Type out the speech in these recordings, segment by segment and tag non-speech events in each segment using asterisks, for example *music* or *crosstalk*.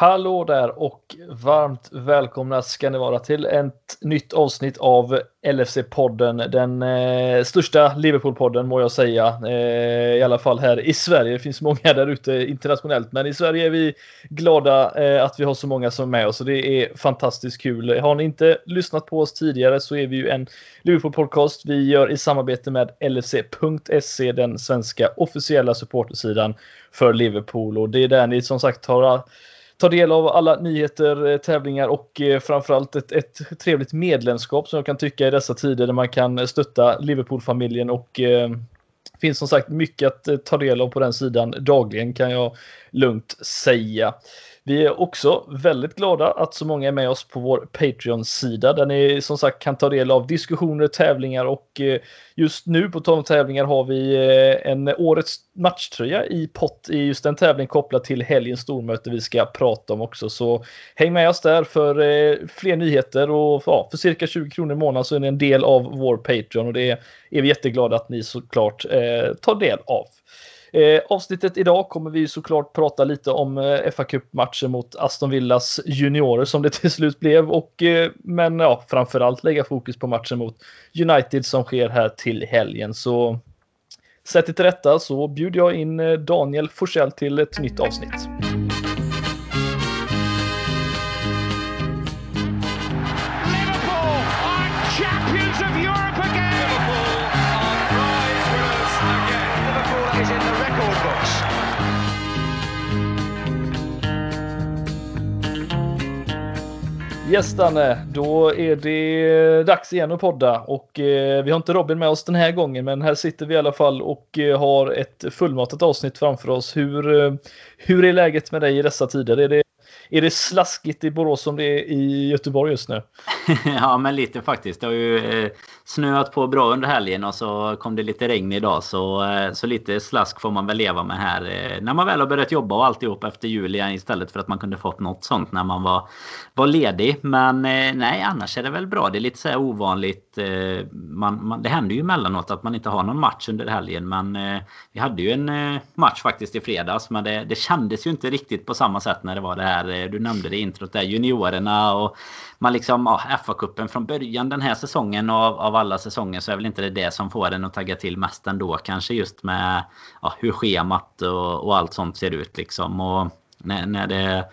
Hallå där och varmt välkomna ska ni vara till ett nytt avsnitt av LFC-podden. Den eh, största Liverpool-podden må jag säga. Eh, I alla fall här i Sverige. Det finns många där ute internationellt, men i Sverige är vi glada eh, att vi har så många som är med oss och det är fantastiskt kul. Har ni inte lyssnat på oss tidigare så är vi ju en Liverpool-podcast vi gör i samarbete med LFC.se, den svenska officiella supportersidan för Liverpool och det är där ni som sagt har ta del av alla nyheter, eh, tävlingar och eh, framförallt ett, ett trevligt medlemskap som jag kan tycka i dessa tider där man kan eh, stötta Liverpool-familjen och eh, finns som sagt mycket att ta del av på den sidan dagligen kan jag lugnt säga. Vi är också väldigt glada att så många är med oss på vår Patreon-sida där ni som sagt kan ta del av diskussioner, tävlingar och eh, just nu på tal tävlingar har vi eh, en årets matchtröja i pott i just den tävling kopplat till helgens stormöte vi ska prata om också. Så häng med oss där för eh, fler nyheter och ja, för cirka 20 kronor i månaden så är ni en del av vår Patreon och det är vi jätteglada att ni såklart tar del av. Eh, avsnittet idag kommer vi såklart prata lite om eh, fa Cup-matchen mot Aston Villas juniorer som det *laughs* till slut blev. Och, eh, men ja, framförallt lägga fokus på matchen mot United som sker här till helgen. Så sätt det till rätta så bjuder jag in eh, Daniel Forsell till ett nytt avsnitt. Yes Danne, då är det dags igen att podda och eh, vi har inte Robin med oss den här gången men här sitter vi i alla fall och eh, har ett fullmatat avsnitt framför oss. Hur, eh, hur är läget med dig i dessa tider? Är det är det slaskigt i Borås som det är i Göteborg just nu? *laughs* ja, men lite faktiskt. Det har ju eh, snöat på bra under helgen och så kom det lite regn idag. Så, eh, så lite slask får man väl leva med här. Eh, när man väl har börjat jobba och alltihop efter jul igen istället för att man kunde fått något sånt när man var, var ledig. Men nej, annars är det väl bra. Det är lite så här ovanligt. Man, man, det händer ju emellanåt att man inte har någon match under helgen. Men vi hade ju en match faktiskt i fredags. Men det, det kändes ju inte riktigt på samma sätt när det var det här du nämnde det i introt där, juniorerna och man liksom, ja, FA-cupen från början den här säsongen av, av alla säsonger så är väl inte det det som får en att tagga till mest ändå kanske just med ja, hur schemat och, och allt sånt ser ut liksom och när, när det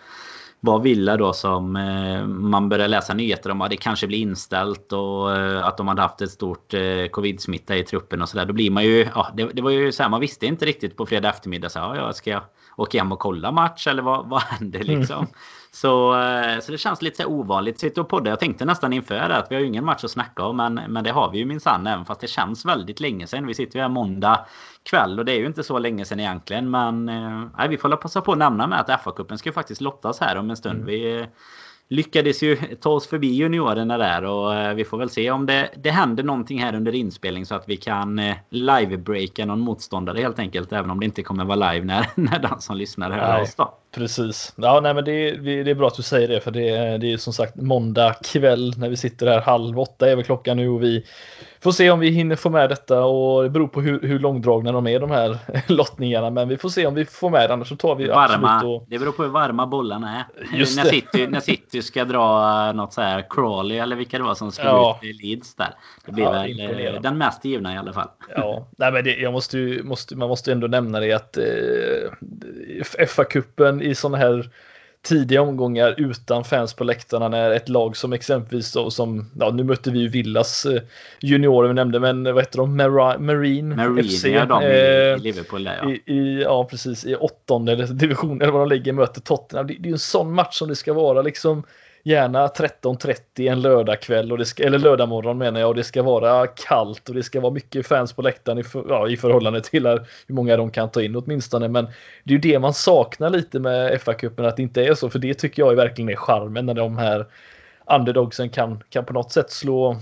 var Villa då som eh, man började läsa nyheter om att det kanske blir inställt och eh, att de hade haft ett stort eh, covid-smitta i truppen och sådär. Då blir man ju, ja det, det var ju så här, man visste inte riktigt på fredag eftermiddag så ja, ska jag åka hem och kolla match eller vad, vad händer liksom? Så, eh, så det känns lite ovanligt. Sitta och podda. Jag tänkte nästan inför det att vi har ju ingen match att snacka om. Men, men det har vi ju minsann även fast det känns väldigt länge sedan. Vi sitter ju här måndag kväll och det är ju inte så länge sedan egentligen. Men eh, vi får passa på att nämna med att FA-cupen ska ju faktiskt lottas här om en stund. Mm. Vi, lyckades ju ta oss förbi juniorerna där och eh, vi får väl se om det, det händer någonting här under inspelning så att vi kan eh, live-breaka någon motståndare helt enkelt. Även om det inte kommer vara live när, *laughs* när den som lyssnar hör oss då. Precis. Ja, nej, men det, det är bra att du säger det för det, det är som sagt måndag kväll när vi sitter här halv åtta är väl klockan nu och vi Får se om vi hinner få med detta och det beror på hur, hur långdragna de är de här *laughs* lottningarna. Men vi får se om vi får med det annars så tar vi varma, absolut och... Det beror på hur varma bollarna är. Just när, City, när City ska dra något så här Crawley eller vilka det var som skulle ja. ut i Leeds där. Det blir ja, väl eh, den mest givna i alla fall. Ja, nej men det, jag måste, måste, man måste ändå nämna det att eh, FA-cupen i sådana här tidiga omgångar utan fans på läktarna när ett lag som exempelvis då, som, ja nu mötte vi ju Villas eh, juniorer vi nämnde, men vad heter de? Mara, Marine, Marine FC. Ja, de i, eh, i Liverpool där, ja. I, i, ja, precis. I åttonde division eller vad de ligger möter Tottenham. Det, det är ju en sån match som det ska vara liksom gärna 13.30 en lördagkväll, och det ska, eller lördagmorgon menar jag, och det ska vara kallt och det ska vara mycket fans på läktaren i, för, ja, i förhållande till hur många de kan ta in åtminstone. Men det är ju det man saknar lite med FA-cupen, att det inte är så, för det tycker jag är verkligen är charmen när de här underdogsen kan, kan på något sätt slå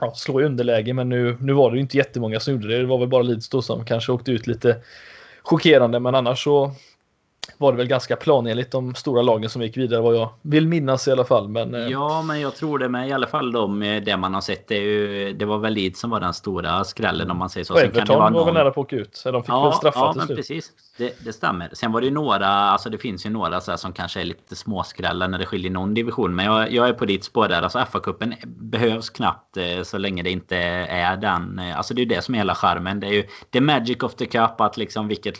ja, slå i underläge, men nu, nu var det ju inte jättemånga som gjorde det. Det var väl bara Leeds då som kanske åkte ut lite chockerande, men annars så var det väl ganska planenligt de stora lagen som gick vidare vad jag vill minnas i alla fall. Men, eh, ja, men jag tror det med i alla fall de, eh, det man har sett. Det, ju, det var väl Leeds som var den stora skrällen om man säger så. Och Everton var någon... väl nära på att åka ut. De fick ja, väl straffa ja, till slut. precis. Det, det, stämmer. Sen var det ju några, alltså det finns ju några så som kanske är lite småskrällar när det skiljer någon division. Men jag, jag är på ditt spår där. Alltså FA-cupen behövs knappt eh, så länge det inte är den. Alltså det är ju det som är hela charmen. Det är ju the magic of the cup. Att liksom vilket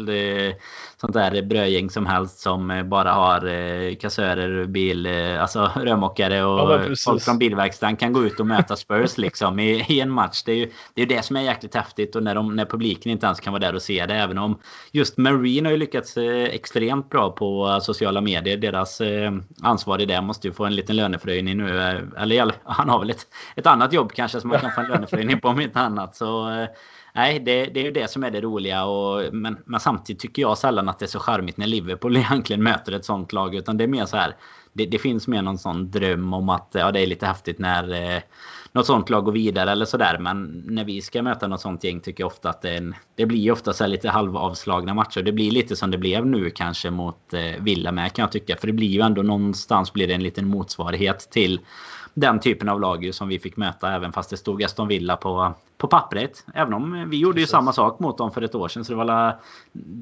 sånt där brödgäng som helst som bara har kassörer, bil, alltså *laughs* rörmokare och ja, folk från bilverkstaden kan gå ut och möta Spurs *laughs* liksom i, i en match. Det är ju det, är det som är jäkligt häftigt och när, de, när publiken inte ens kan vara där och se det. Även om just Queen har ju lyckats eh, extremt bra på eh, sociala medier. Deras eh, ansvarig där måste ju få en liten löneförhöjning nu. Eller *laughs* han har väl ett, ett annat jobb kanske som man kan få en löneförhöjning på om inte annat. Så nej, det, det, är ju det som är det roliga. Och, men, men, samtidigt tycker jag sällan att det är så charmigt när Liverpool *laughs* egentligen möter ett sånt lag. Utan det är mer så här. Det, det finns mer någon sån dröm om att ja, det är lite häftigt när eh, något sånt lag går vidare eller sådär. Men när vi ska möta något sånt gäng tycker jag ofta att det, en, det blir ofta så lite halvavslagna matcher. Det blir lite som det blev nu kanske mot eh, Villa med kan jag tycka. För det blir ju ändå någonstans blir det en liten motsvarighet till den typen av lag som vi fick möta även fast det stod Aston Villa på, på pappret. Även om vi gjorde Precis. ju samma sak mot dem för ett år sedan. Så det var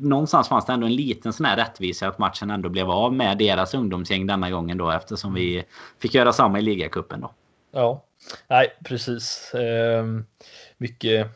någonstans fanns det ändå en liten sån här rättvisa att matchen ändå blev av med deras ungdomsgäng denna gången då eftersom vi fick göra samma i ligacupen då. Ja, nej precis. Ehm, mycket,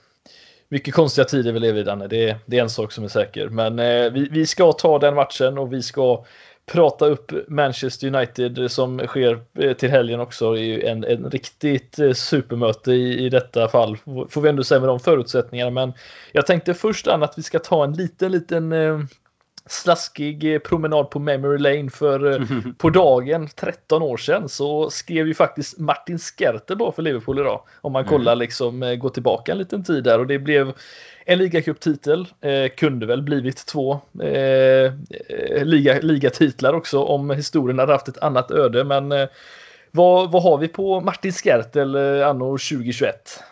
mycket konstiga tider vi lever i Danne. Det, det är en sak som är säker. Men eh, vi, vi ska ta den matchen och vi ska prata upp Manchester United som sker eh, till helgen också är en, en riktigt eh, supermöte i, i detta fall. Får vi ändå säga med de förutsättningarna. Men jag tänkte först Anna att vi ska ta en liten, liten eh, slaskig promenad på Memory Lane för *laughs* på dagen 13 år sedan så skrev ju faktiskt Martin Skerter bara för Liverpool idag. Om man mm. kollar liksom, går tillbaka en liten tid där och det blev en ligacuptitel. Eh, kunde väl blivit två eh, liga, ligatitlar också om historien hade haft ett annat öde. Men eh, vad, vad har vi på Martin Skertel eh, anno 2021?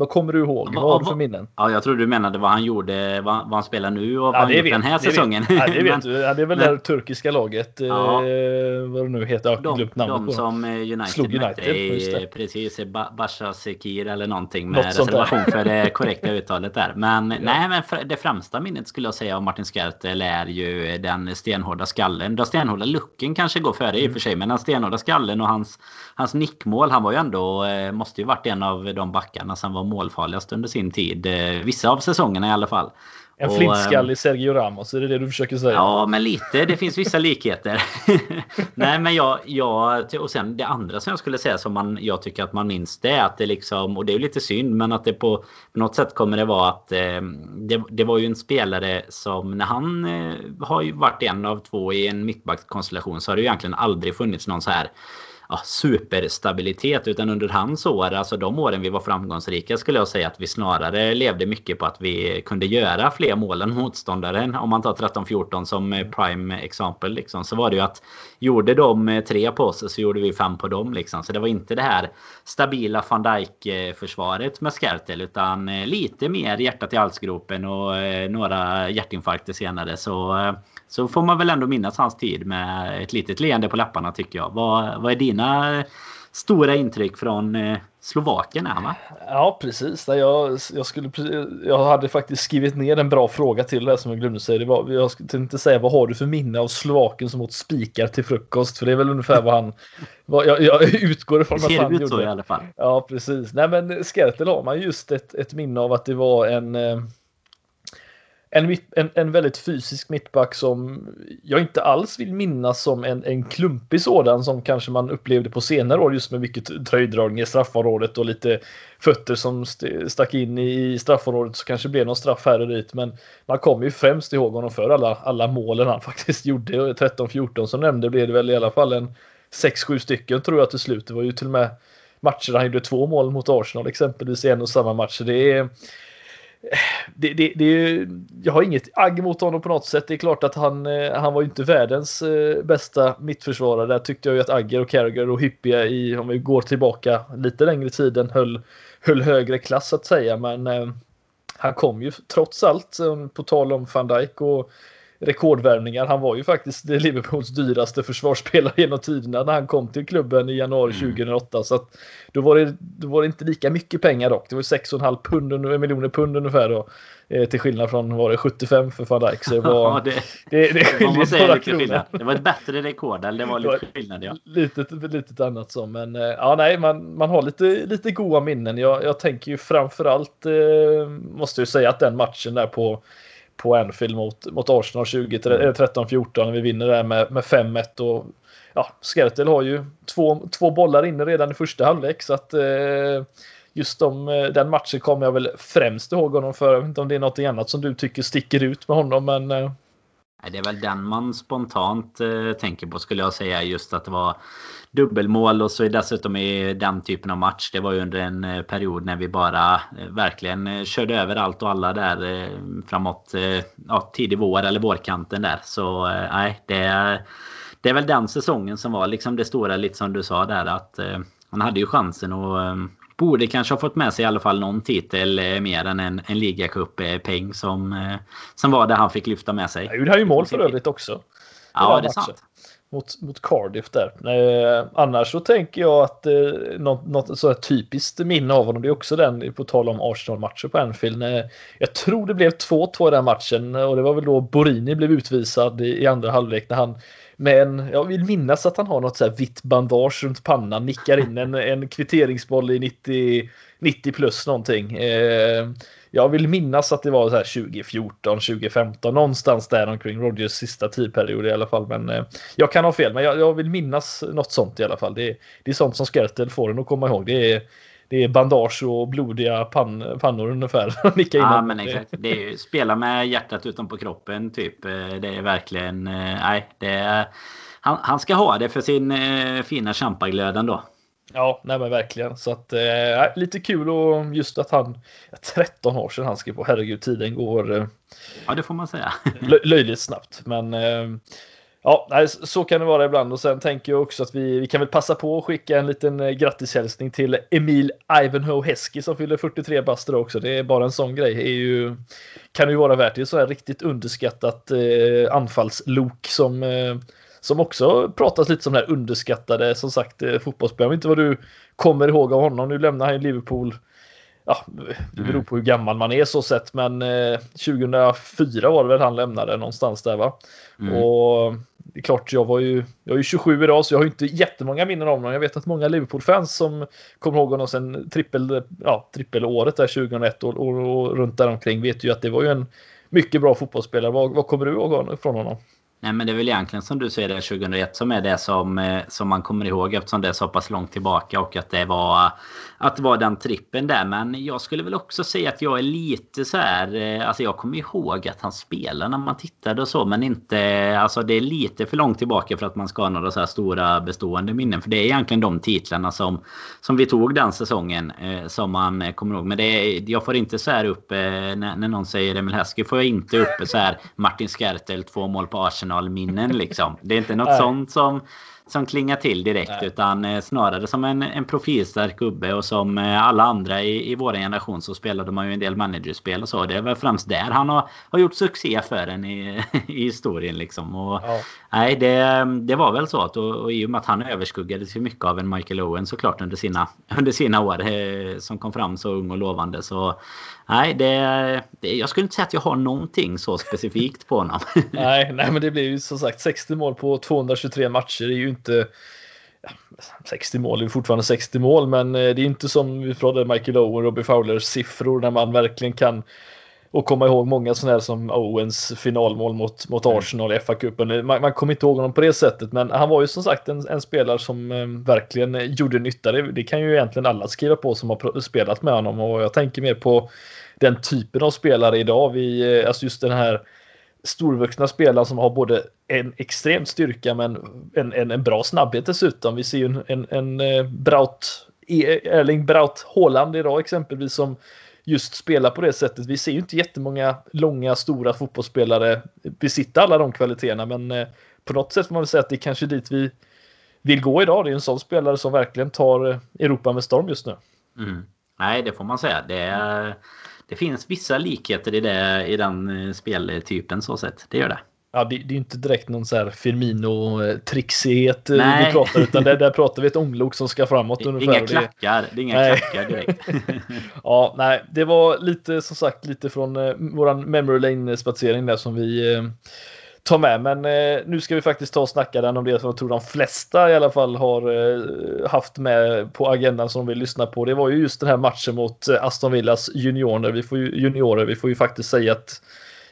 Vad kommer du ihåg? Vad har du för minnen? Ja, jag tror du menade vad han gjorde, vad, vad han spelar nu och vad ja, han gjort den här säsongen. Ja, det vet *laughs* du. Ja, det är väl men, det turkiska laget. Ja. Eh, vad det nu heter. Jag de, de på. som eh, United, Slog United i, precis. Basha Sekir eller någonting med reservation för det *laughs* korrekta uttalet där. Men ja. nej, men det främsta minnet skulle jag säga av Martin Skertel är ju den stenhårda skallen. Den stenhårda lucken kanske går före mm. i och mm. för sig. Men den stenhårda skallen och hans, hans nickmål. Han var ju ändå, eh, måste ju varit en av de backarna som var målfarligast under sin tid. Eh, vissa av säsongerna i alla fall. En flintskallig Sergio Ramos, är det det du försöker säga? Ja, men lite. Det finns vissa likheter. *laughs* Nej, men jag, jag... Och sen det andra som jag skulle säga som man, jag tycker att man minns det är att det liksom... Och det är lite synd, men att det på, på något sätt kommer det vara att... Eh, det, det var ju en spelare som när han eh, har ju varit en av två i en mittbackskonstellation så har det ju egentligen aldrig funnits någon så här ja, superstabilitet. Utan under hans år, alltså de åren vi var framgångsrika skulle jag säga att vi snarare levde mycket på att vi kunde göra fler mål än motståndaren. Om man tar 13-14 som eh, prime exempel liksom, så var det ju att gjorde de eh, tre på oss så gjorde vi fem på dem. Liksom. Så det var inte det här stabila van Dijk-försvaret eh, med Skertel utan lite mer hjärtat i halsgropen och några hjärtinfarkter senare. Så så får man väl ändå minnas hans tid med ett litet leende på läpparna tycker jag. Vad, vad är dina stora intryck från eh, Slovakien är va? Ja precis. Jag, jag, skulle, jag hade faktiskt skrivit ner en bra fråga till det som jag glömde säga. Det var, jag tänkte säga vad har du för minne av Slovakien som åt spikar till frukost? För det är väl ungefär vad han... *laughs* Vad, jag, jag utgår ifrån att han ut gjorde. så i alla fall. Ja precis. Nej men Skertel har man just ett, ett minne av att det var en eh, en, en, en väldigt fysisk mittback som jag inte alls vill minnas som en, en klumpig sådan som kanske man upplevde på senare år just med mycket tröjdragning i straffområdet och lite fötter som st stack in i straffområdet så kanske det blev någon straff här och dit men man kommer ju främst ihåg honom för alla, alla målen han *laughs* faktiskt gjorde 13-14 som nämnde blev det väl i alla fall en 6-7 stycken tror jag till slut. Det var ju till och med matcher där han gjorde två mål mot Arsenal exempelvis i en och samma match. Det är det, det, det, jag har inget agg mot honom på något sätt. Det är klart att han, eh, han var inte världens eh, bästa mittförsvarare. Där tyckte jag ju att Agger och Carragher och Hyppie i, om vi går tillbaka lite längre tiden, höll, höll högre klass så att säga. Men eh, han kom ju trots allt, eh, på tal om van Dijk och rekordvärvningar. Han var ju faktiskt Liverpools dyraste försvarsspelare genom tiderna när han kom till klubben i januari 2008. Mm. Så att då, var det, då var det inte lika mycket pengar dock. Det var 6,5 pund, miljoner pund ungefär då. Eh, till skillnad från var det 75 för van Dijk. Så det, var, ja, det, det, det skiljer några kronor. Det var ett bättre rekord. Eller det var lite skillnad ja. Litet, litet annat så. Men eh, ja, nej, man, man har lite, lite goda minnen. Jag, jag tänker ju framförallt eh, måste jag säga att den matchen där på på Anfield mot, mot Arsenal 2013-14 när vi vinner där med, med 5-1 och ja, Skertel har ju två, två bollar inne redan i första halvlek så att eh, just de, eh, den matchen kommer jag väl främst ihåg honom för. Jag vet inte om det är något annat som du tycker sticker ut med honom men eh, det är väl den man spontant eh, tänker på skulle jag säga. Just att det var dubbelmål och så dessutom i den typen av match. Det var ju under en eh, period när vi bara eh, verkligen eh, körde över allt och alla där eh, framåt eh, ja, tidig vår eller vårkanten där. Så nej, det, det är väl den säsongen som var liksom det stora, lite som du sa där att han hade ju chansen att borde kanske ha fått med sig i alla fall någon titel mer än en, en ligacup-peng som, som var det han fick lyfta med sig. Han gjorde ju mål för övrigt också. Ja, det är sant mot, mot Cardiff där. Eh, annars så tänker jag att eh, något, något så typiskt minne av honom, det är också den på tal om Arsenal-matcher på Anfield. Eh, jag tror det blev 2-2 i den matchen och det var väl då Borini blev utvisad i, i andra halvlek när han men jag vill minnas att han har något så här vitt bandage runt pannan, nickar in en, en kvitteringsboll i 90, 90 plus någonting. Eh, jag vill minnas att det var så här 2014, 2015, någonstans där omkring Rogers sista tidperiod i alla fall. Men eh, jag kan ha fel, men jag, jag, vill minnas något sånt i alla fall. Det, det är sånt som Skertel får en att komma ihåg. Det är, det är bandage och blodiga pan, pannor ungefär. *laughs* Nicka ja, men exakt. Det är ju spela med hjärtat utanpå kroppen typ. Eh, det är verkligen, eh, nej, det är, han, han ska ha det för sin eh, fina champaglöd ändå. Ja, nej men verkligen. Så att eh, lite kul och just att han 13 år sedan han skrev på. Herregud, tiden går. Eh, ja, det får man säga. *laughs* löjligt snabbt, men eh, ja, så kan det vara ibland. Och sen tänker jag också att vi, vi kan väl passa på att skicka en liten eh, grattishälsning till Emil Ivanhoe Heskey som fyller 43 bast också. Det är bara en sån grej. Det är ju, kan ju vara värt det. så här riktigt underskattat eh, anfallslok som eh, som också pratas lite som den här underskattade, som sagt, eh, fotbollsspelare. Jag vet inte vad du kommer ihåg av honom. Nu lämnar han ju Liverpool. Ja, det beror på hur gammal man är så sett, men eh, 2004 var det väl han lämnade någonstans där va? Mm. Och det är klart, jag var ju, jag är ju 27 idag så jag har inte jättemånga minnen av honom. Jag vet att många Liverpool-fans som kommer ihåg honom sen trippel, ja, trippelåret där 2001 och, och, och runt där omkring vet ju att det var ju en mycket bra fotbollsspelare. Vad, vad kommer du ihåg från honom? Nej men det är väl egentligen som du säger det 2001 som är det som, eh, som man kommer ihåg eftersom det är så pass långt tillbaka och att det var att det var den trippen där. Men jag skulle väl också säga att jag är lite så här. Eh, alltså jag kommer ihåg att han spelade när man tittade och så men inte. Alltså det är lite för långt tillbaka för att man ska ha några så här stora bestående minnen. För det är egentligen de titlarna som, som vi tog den säsongen eh, som man kommer ihåg. Men det är, jag får inte så här upp när, när någon säger Emil Häske får jag inte upp så här Martin Skertel två mål på Arsenal Arsenal-minnen liksom. Det är inte något sånt som som klingar till direkt. Nej. Utan eh, snarare som en, en profilstark gubbe. Och som eh, alla andra i, i vår generation så spelade man ju en del managerspel och så. Det är väl främst där han har, har gjort succé för en i, *laughs* i historien. Liksom. Och, ja. Nej, det, det var väl så. Att, och, och i och med att han överskuggades ju mycket av en Michael Owen såklart under sina, *laughs* under sina år. Eh, som kom fram så ung och lovande. Så nej, det, det, jag skulle inte säga att jag har någonting så specifikt på honom. *laughs* nej, nej, men det blir ju som sagt 60 mål på 223 matcher. Det är ju inte 60 mål är fortfarande 60 mål, men eh, det är inte som vi pratade Michael Owen, Robbie Fowlers siffror när man verkligen kan och komma ihåg många sådana här som Owens finalmål mot, mot mm. Arsenal i FA-cupen. Man, man kommer inte ihåg honom på det sättet, men han var ju som sagt en, en spelare som eh, verkligen gjorde nytta. Det, det, kan ju egentligen alla skriva på som har spelat med honom och jag tänker mer på den typen av spelare idag. Vi, eh, alltså just den här storvuxna spelare som har både en extrem styrka men en, en, en bra snabbhet dessutom. Vi ser ju en, en, en eh, Braut, e, Erling Braut Haaland idag exempelvis som just spelar på det sättet. Vi ser ju inte jättemånga långa stora fotbollsspelare besitta alla de kvaliteterna men eh, på något sätt får man väl säga att det är kanske dit vi vill gå idag. Det är en sån spelare som verkligen tar eh, Europa med storm just nu. Mm. Nej, det får man säga. Det är det finns vissa likheter i, det, i den eh, speltypen så sett. Det gör det. Ja, det, det är inte direkt någon så här Firmino-trixighet eh, vi pratar utan där, där pratar vi ett ånglok som ska framåt det, ungefär. Inga klackar, det är inga nej. klackar direkt. *laughs* ja, nej, det var lite som sagt lite från eh, våran memory lane-spatsering där som vi eh, ta med. Men eh, nu ska vi faktiskt ta och snacka den om det som jag tror de flesta i alla fall har eh, haft med på agendan som de vill lyssna på. Det var ju just den här matchen mot eh, Aston Villas juniorer. Vi får ju, juniorer. Vi får ju faktiskt säga att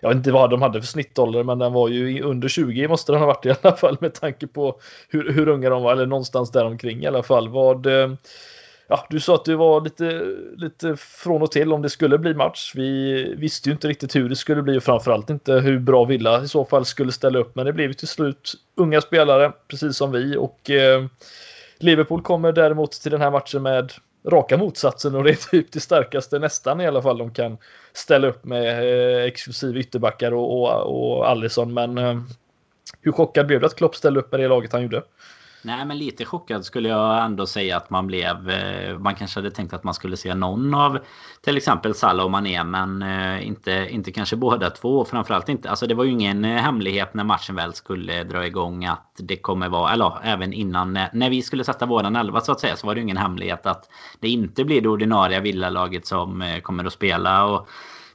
jag vet inte vad de hade för snittålder, men den var ju under 20 måste den ha varit i alla fall med tanke på hur, hur unga de var, eller någonstans däromkring i alla fall. Vad, eh, ja, du sa att du var lite, lite från och till om det skulle bli match. Vi visste ju inte riktigt hur det skulle bli och framförallt inte hur bra Villa i så fall skulle ställa upp. Men det blev till slut unga spelare, precis som vi. Och eh, Liverpool kommer däremot till den här matchen med raka motsatsen och det är typ det starkaste nästan i alla fall de kan ställa upp med eh, exklusiv ytterbackar och, och, och Allison. Men eh, hur chockad blev du att Klopp ställde upp med det laget han gjorde? Nej, men lite chockad skulle jag ändå säga att man blev. Eh, man kanske hade tänkt att man skulle se någon av till exempel Salah och Mané, men eh, inte, inte kanske båda två. Framförallt inte. Alltså, det var ju ingen eh, hemlighet när matchen väl skulle dra igång att det kommer vara, eller även innan när vi skulle sätta våran elva så att säga, så var det ju ingen hemlighet att det inte blir det ordinarie villalaget som kommer att spela. Och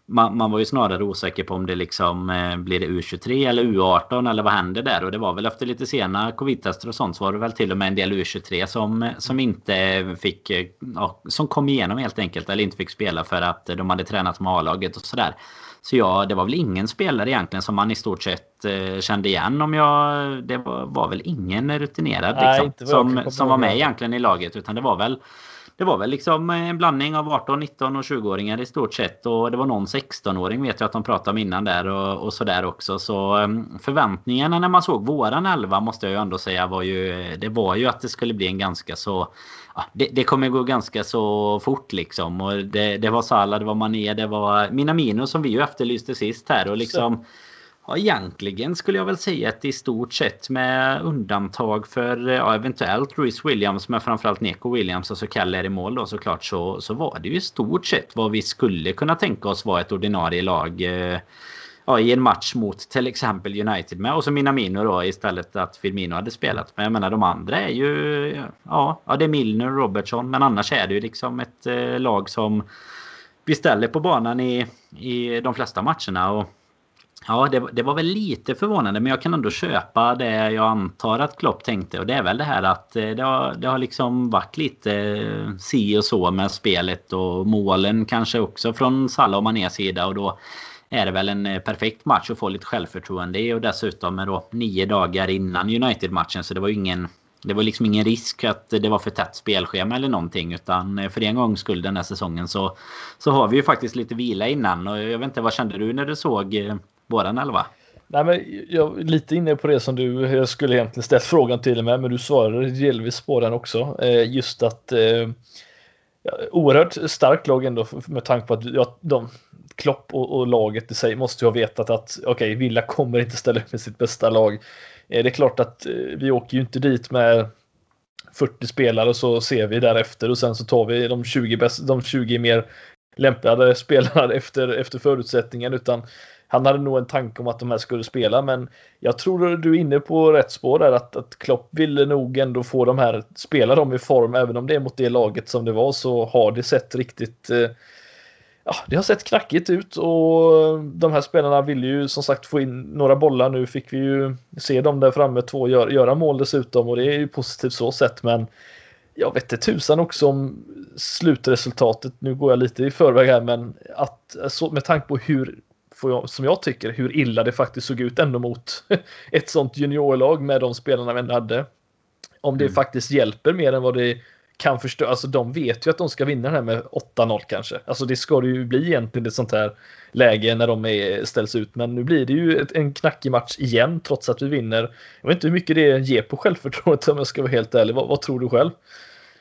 man, man, var ju snarare osäker på om det liksom eh, blir det U23 eller U18 eller vad händer där. Och det var väl efter lite sena covid-tester och sånt så var det väl till och med en del U23 som, som inte fick, eh, ja, som kom igenom helt enkelt eller inte fick spela för att de hade tränat med A-laget och sådär. Så ja, det var väl ingen spelare egentligen som man i stort sett eh, kände igen om jag... Det var, var väl ingen rutinerad Nej, liksom, som, som var med egentligen i laget utan det var väl det var väl liksom en blandning av 18, 19 och 20-åringar i stort sett. Och det var någon 16-åring vet jag att de pratade om innan där och, och sådär också. Så ehm, förväntningarna när man såg våran 11 måste jag ju ändå säga var ju... Det var ju att det skulle bli en ganska så... Ja, det, det kommer gå ganska så fort liksom. Och det, det var Salah, det var Mané, det var Minamino som vi ju efterlyste sist här. Och liksom... Så Ja, egentligen skulle jag väl säga att i stort sett med undantag för eh, ja, eventuellt Ruiz Williams men framförallt Neko Williams och så Keller i mål då såklart så, så var det ju i stort sett vad vi skulle kunna tänka oss vara ett ordinarie lag eh, ja, i en match mot till exempel United med och så Minamino då istället att Firmino hade spelat. Men jag menar de andra är ju ja, ja det är Milner och Robertson men annars är det ju liksom ett eh, lag som vi ställer på banan i, i de flesta matcherna. Och Ja, det, det, var väl lite förvånande men jag kan ändå köpa det jag antar att Klopp tänkte. Och det är väl det här att eh, det har, det har liksom varit lite eh, si och så med spelet och målen kanske också från Salah och Manés sida. Och då är det väl en eh, perfekt match att få lite självförtroende i. Och dessutom är då nio dagar innan United-matchen så det var ju ingen... Det var liksom ingen risk att det var för tätt spelschema eller någonting. Utan för en gångs skull den här säsongen så, så har vi ju faktiskt lite vila innan. Och jag vet inte, vad kände du när du såg våran elva? Nej, men jag är lite inne på det som du, jag skulle egentligen ställt frågan till mig, men du svarade delvis på den också. Eh, just att eh, oerhört starkt lag ändå med tanke på att ja, de, Klopp och, och laget i sig måste ju ha vetat att okej, okay, Villa kommer inte ställa upp med sitt bästa lag. Eh, det är klart att eh, vi åker ju inte dit med 40 spelare och så ser vi därefter och sen så tar vi de 20, bäst, de 20 mer lämpade spelarna *laughs* efter, efter förutsättningen utan han hade nog en tanke om att de här skulle spela, men jag tror du är inne på rätt spår där att, att Klopp ville nog ändå få de här, spela dem i form, även om det är mot det laget som det var så har det sett riktigt eh, Ja, det har sett knackigt ut och de här spelarna vill ju som sagt få in några bollar. Nu fick vi ju se dem där framme två gör, göra mål dessutom och det är ju positivt så sett men jag vet inte tusan också om slutresultatet. Nu går jag lite i förväg här men att så, med tanke på hur jag, som jag tycker, hur illa det faktiskt såg ut ändå mot *laughs* ett sånt juniorlag med de spelarna vi ändå hade. Om det mm. faktiskt hjälper mer än vad det kan förstå. Alltså de vet ju att de ska vinna den här med 8-0 kanske. Alltså det ska det ju bli egentligen ett sånt här läge när de är, ställs ut. Men nu blir det ju ett, en knackig match igen trots att vi vinner. Jag vet inte hur mycket det ger på självförtroendet om jag ska vara helt ärlig. Vad, vad tror du själv?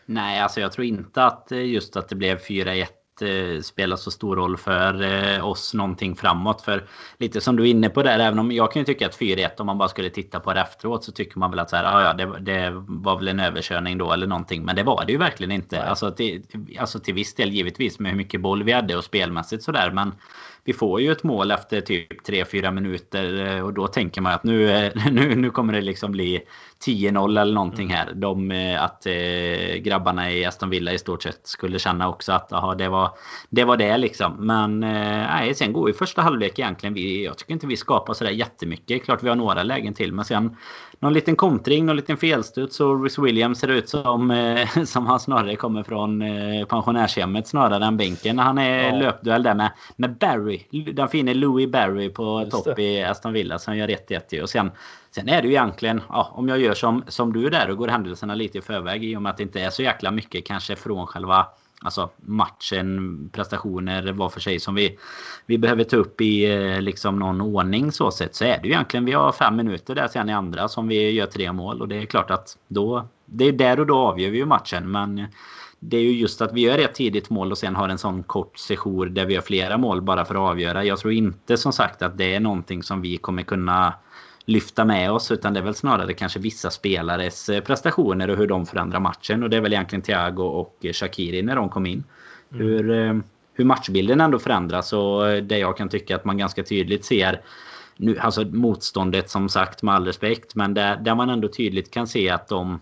Nej, alltså jag tror inte att just att det blev 4-1 eh, spelar så stor roll för eh, oss någonting framåt. För lite som du är inne på där, även om jag kan ju tycka att 4-1 om man bara skulle titta på det efteråt så tycker man väl att så här, ah, ja, det, det var väl en överkörning då eller någonting. Men det var det ju verkligen inte. Alltså till, alltså till viss del givetvis med hur mycket boll vi hade och spelmässigt sådär. Men vi får ju ett mål efter typ 3-4 minuter och då tänker man att nu, *laughs* nu, nu kommer det liksom bli 10-0 eller någonting mm. här. De, eh, att eh, grabbarna i Aston Villa i stort sett skulle känna också att aha, det, var, det var det liksom. Men eh, nej, sen går ju första halvlek egentligen. Vi, jag tycker inte vi skapar sådär jättemycket. Klart vi har några lägen till. Men sen någon liten kontring, någon liten felstuds och Rhys Williams ser ut som, eh, *laughs* som han snarare kommer från eh, pensionärshemmet snarare än bänken. Han är ja. löpduell där med, med Barry. Den fine Louis Barry på topp i Aston Villa som gör 1-1 Och sen Sen är det ju egentligen, ja, om jag gör som, som du där och går händelserna lite i förväg i och med att det inte är så jäkla mycket kanske från själva alltså matchen, prestationer var för sig som vi, vi behöver ta upp i eh, liksom någon ordning så sett. Så är det ju egentligen, vi har fem minuter där sen i andra som vi gör tre mål och det är klart att då, det är där och då avgör vi ju matchen. Men det är ju just att vi gör ett tidigt mål och sen har en sån kort sejour där vi har flera mål bara för att avgöra. Jag tror inte som sagt att det är någonting som vi kommer kunna lyfta med oss. Utan det är väl snarare kanske vissa spelares eh, prestationer och hur de förändrar matchen. Och det är väl egentligen Thiago och Shakiri när de kom in. Mm. Hur, eh, hur matchbilden ändå förändras och eh, det jag kan tycka att man ganska tydligt ser nu, alltså motståndet som sagt med all respekt men där, där man ändå tydligt kan se att de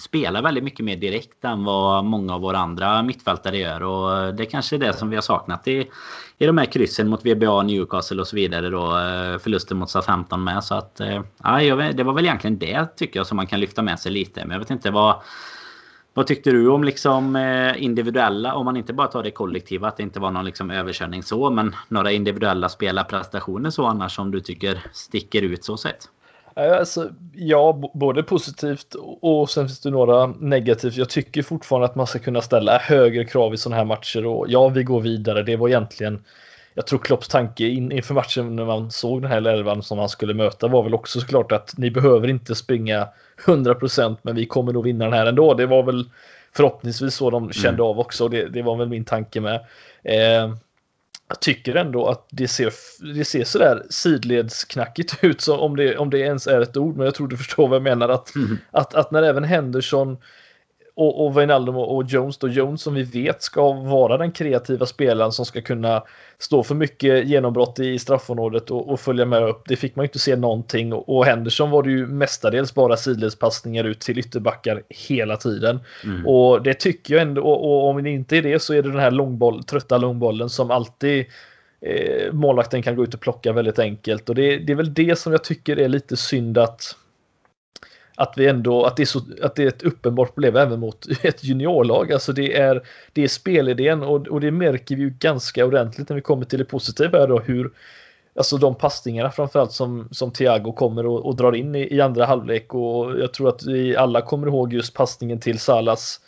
spelar väldigt mycket mer direkt än vad många av våra andra mittfältare gör. Och eh, det är kanske är det som vi har saknat i, i de här kryssen mot VBA, Newcastle och så vidare. Då, eh, förlusten mot SA-15 med. Så att, eh, ja, det var väl egentligen det tycker jag som man kan lyfta med sig lite. Men jag vet inte vad... Vad tyckte du om liksom individuella, om man inte bara tar det kollektiva, att det inte var någon liksom överkörning så, men några individuella spelarprestationer så annars som du tycker sticker ut så sett? Alltså, ja, både positivt och sen finns det några negativt. Jag tycker fortfarande att man ska kunna ställa högre krav i sådana här matcher och ja, vi går vidare. Det var egentligen, jag tror Klopps tanke in, inför matchen när man såg den här elvan som han skulle möta var väl också såklart att ni behöver inte springa 100% men vi kommer nog vinna den här ändå. Det var väl förhoppningsvis så de kände mm. av också. Det, det var väl min tanke med. Eh, jag tycker ändå att det ser, det ser sådär sidledsknackigt *laughs* ut, så om, det, om det ens är ett ord, men jag tror du förstår vad jag menar. Att, mm. att, att när även Henderson och, och Wijnaldum och Jones då, Jones som vi vet ska vara den kreativa spelaren som ska kunna stå för mycket genombrott i straffområdet och, och följa med upp. Det fick man ju inte se någonting och, och Henderson var det ju mestadels bara sidledspassningar ut till ytterbackar hela tiden. Mm. Och det tycker jag ändå, och, och, om det inte är det så är det den här långboll, trötta långbollen som alltid eh, målvakten kan gå ut och plocka väldigt enkelt och det, det är väl det som jag tycker är lite synd att att vi ändå, att det är, så, att det är ett uppenbart problem även mot *laughs* ett juniorlag. Alltså det är, det är spelidén och, och det märker vi ju ganska ordentligt när vi kommer till det positiva här då hur Alltså de passningarna framförallt som, som Thiago kommer och, och drar in i, i, andra halvlek och jag tror att vi alla kommer ihåg just passningen till Salas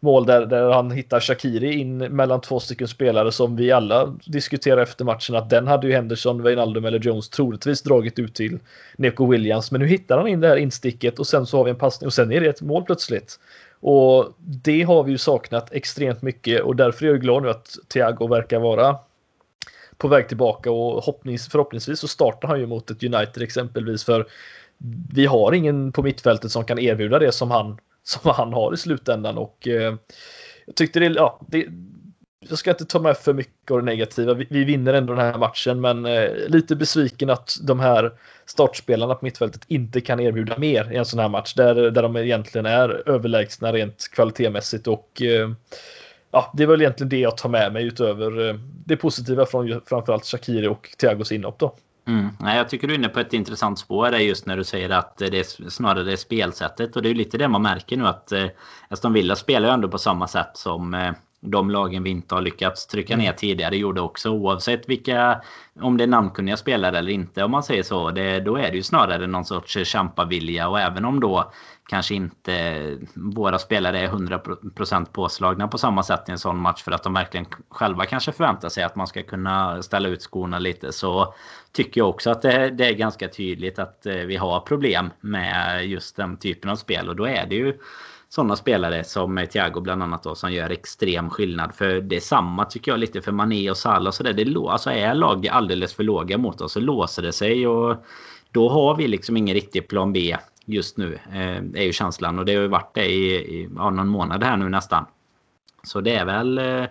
mål där, där han hittar Shakiri in mellan två stycken spelare som vi alla diskuterar efter matchen att den hade ju Henderson, Wijnaldum eller Jones troligtvis dragit ut till Neko Williams. Men nu hittar han in det här insticket och sen så har vi en passning och sen är det ett mål plötsligt. Och det har vi ju saknat extremt mycket och därför är jag glad nu att Thiago verkar vara på väg tillbaka och förhoppningsvis så startar han ju mot ett United exempelvis för vi har ingen på mittfältet som kan erbjuda det som han som han har i slutändan och eh, jag tyckte det, ja, det, jag ska inte ta med för mycket av det negativa. Vi, vi vinner ändå den här matchen, men eh, lite besviken att de här startspelarna på mittfältet inte kan erbjuda mer i en sån här match där, där de egentligen är överlägsna rent kvalitetsmässigt och eh, ja, det är väl egentligen det jag tar med mig utöver eh, det positiva från framförallt Shakiri och Thiagos inhopp då. Mm. Jag tycker du är inne på ett intressant spår där just när du säger att det är snarare är spelsättet. Och det är lite det man märker nu att eh, Aston Villa spelar ju ändå på samma sätt som eh, de lagen vi inte har lyckats trycka ner mm. tidigare gjorde också. Oavsett vilka, om det är namnkunniga spelare eller inte om man säger så. Det, då är det ju snarare någon sorts kämpavilja och även om då kanske inte våra spelare är 100% påslagna på samma sätt i en sån match för att de verkligen själva kanske förväntar sig att man ska kunna ställa ut skorna lite så tycker jag också att det, det är ganska tydligt att eh, vi har problem med just den typen av spel och då är det ju sådana spelare som eh, Thiago bland annat då som gör extrem skillnad. För det är samma tycker jag lite för Mané och Salah och sådär. Det alltså är lag alldeles för låga mot oss så låser det sig och då har vi liksom ingen riktig plan B just nu. Eh, är ju känslan och det har ju varit det i, i ja, någon månad här nu nästan. Så det är väl eh,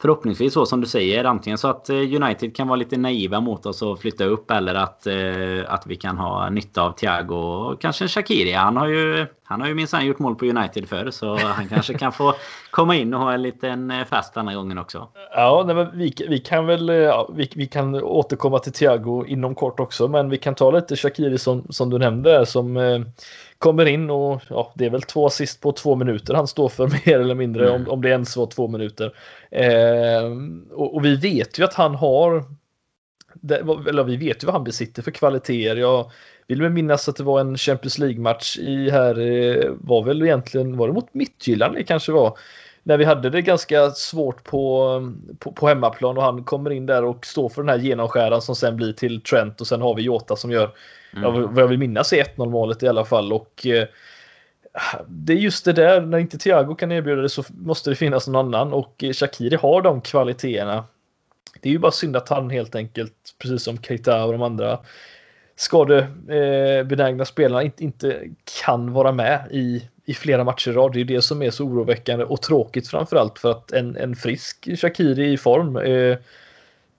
förhoppningsvis så som du säger. Antingen så att United kan vara lite naiva mot oss och flytta upp. Eller att, att vi kan ha nytta av Thiago och kanske Shakiri. Han har ju, han har ju minsann gjort mål på United förr. Så han kanske kan få *laughs* komma in och ha en liten fest denna gången också. Ja, nej, men vi, vi kan väl ja, vi, vi kan återkomma till Thiago inom kort också. Men vi kan ta lite Shakiri som, som du nämnde. Som, kommer in och ja, det är väl två assist på två minuter han står för *laughs* mer eller mindre mm. om, om det ens var två minuter. Eh, och, och, vi vet ju att han har, eller vi vet ju vad han besitter för kvaliteter. Jag vill mig minnas att det var en Champions League-match i här, eh, var väl egentligen, var det mot Midtjylland det kanske var? När vi hade det ganska svårt på, på, på, hemmaplan och han kommer in där och står för den här genomskäran som sen blir till Trent och sen har vi Jota som gör Mm. Vad jag vill minnas är 1-0 målet i alla fall. Och eh, det är just det där, när inte Thiago kan erbjuda det så måste det finnas någon annan och eh, Shakiri har de kvaliteterna. Det är ju bara synd att han helt enkelt, precis som Keita och de andra skadebenägna spelarna, inte, inte kan vara med i, i flera matcher i rad. Det är det som är så oroväckande och tråkigt framförallt för att en, en frisk Shakiri i form eh,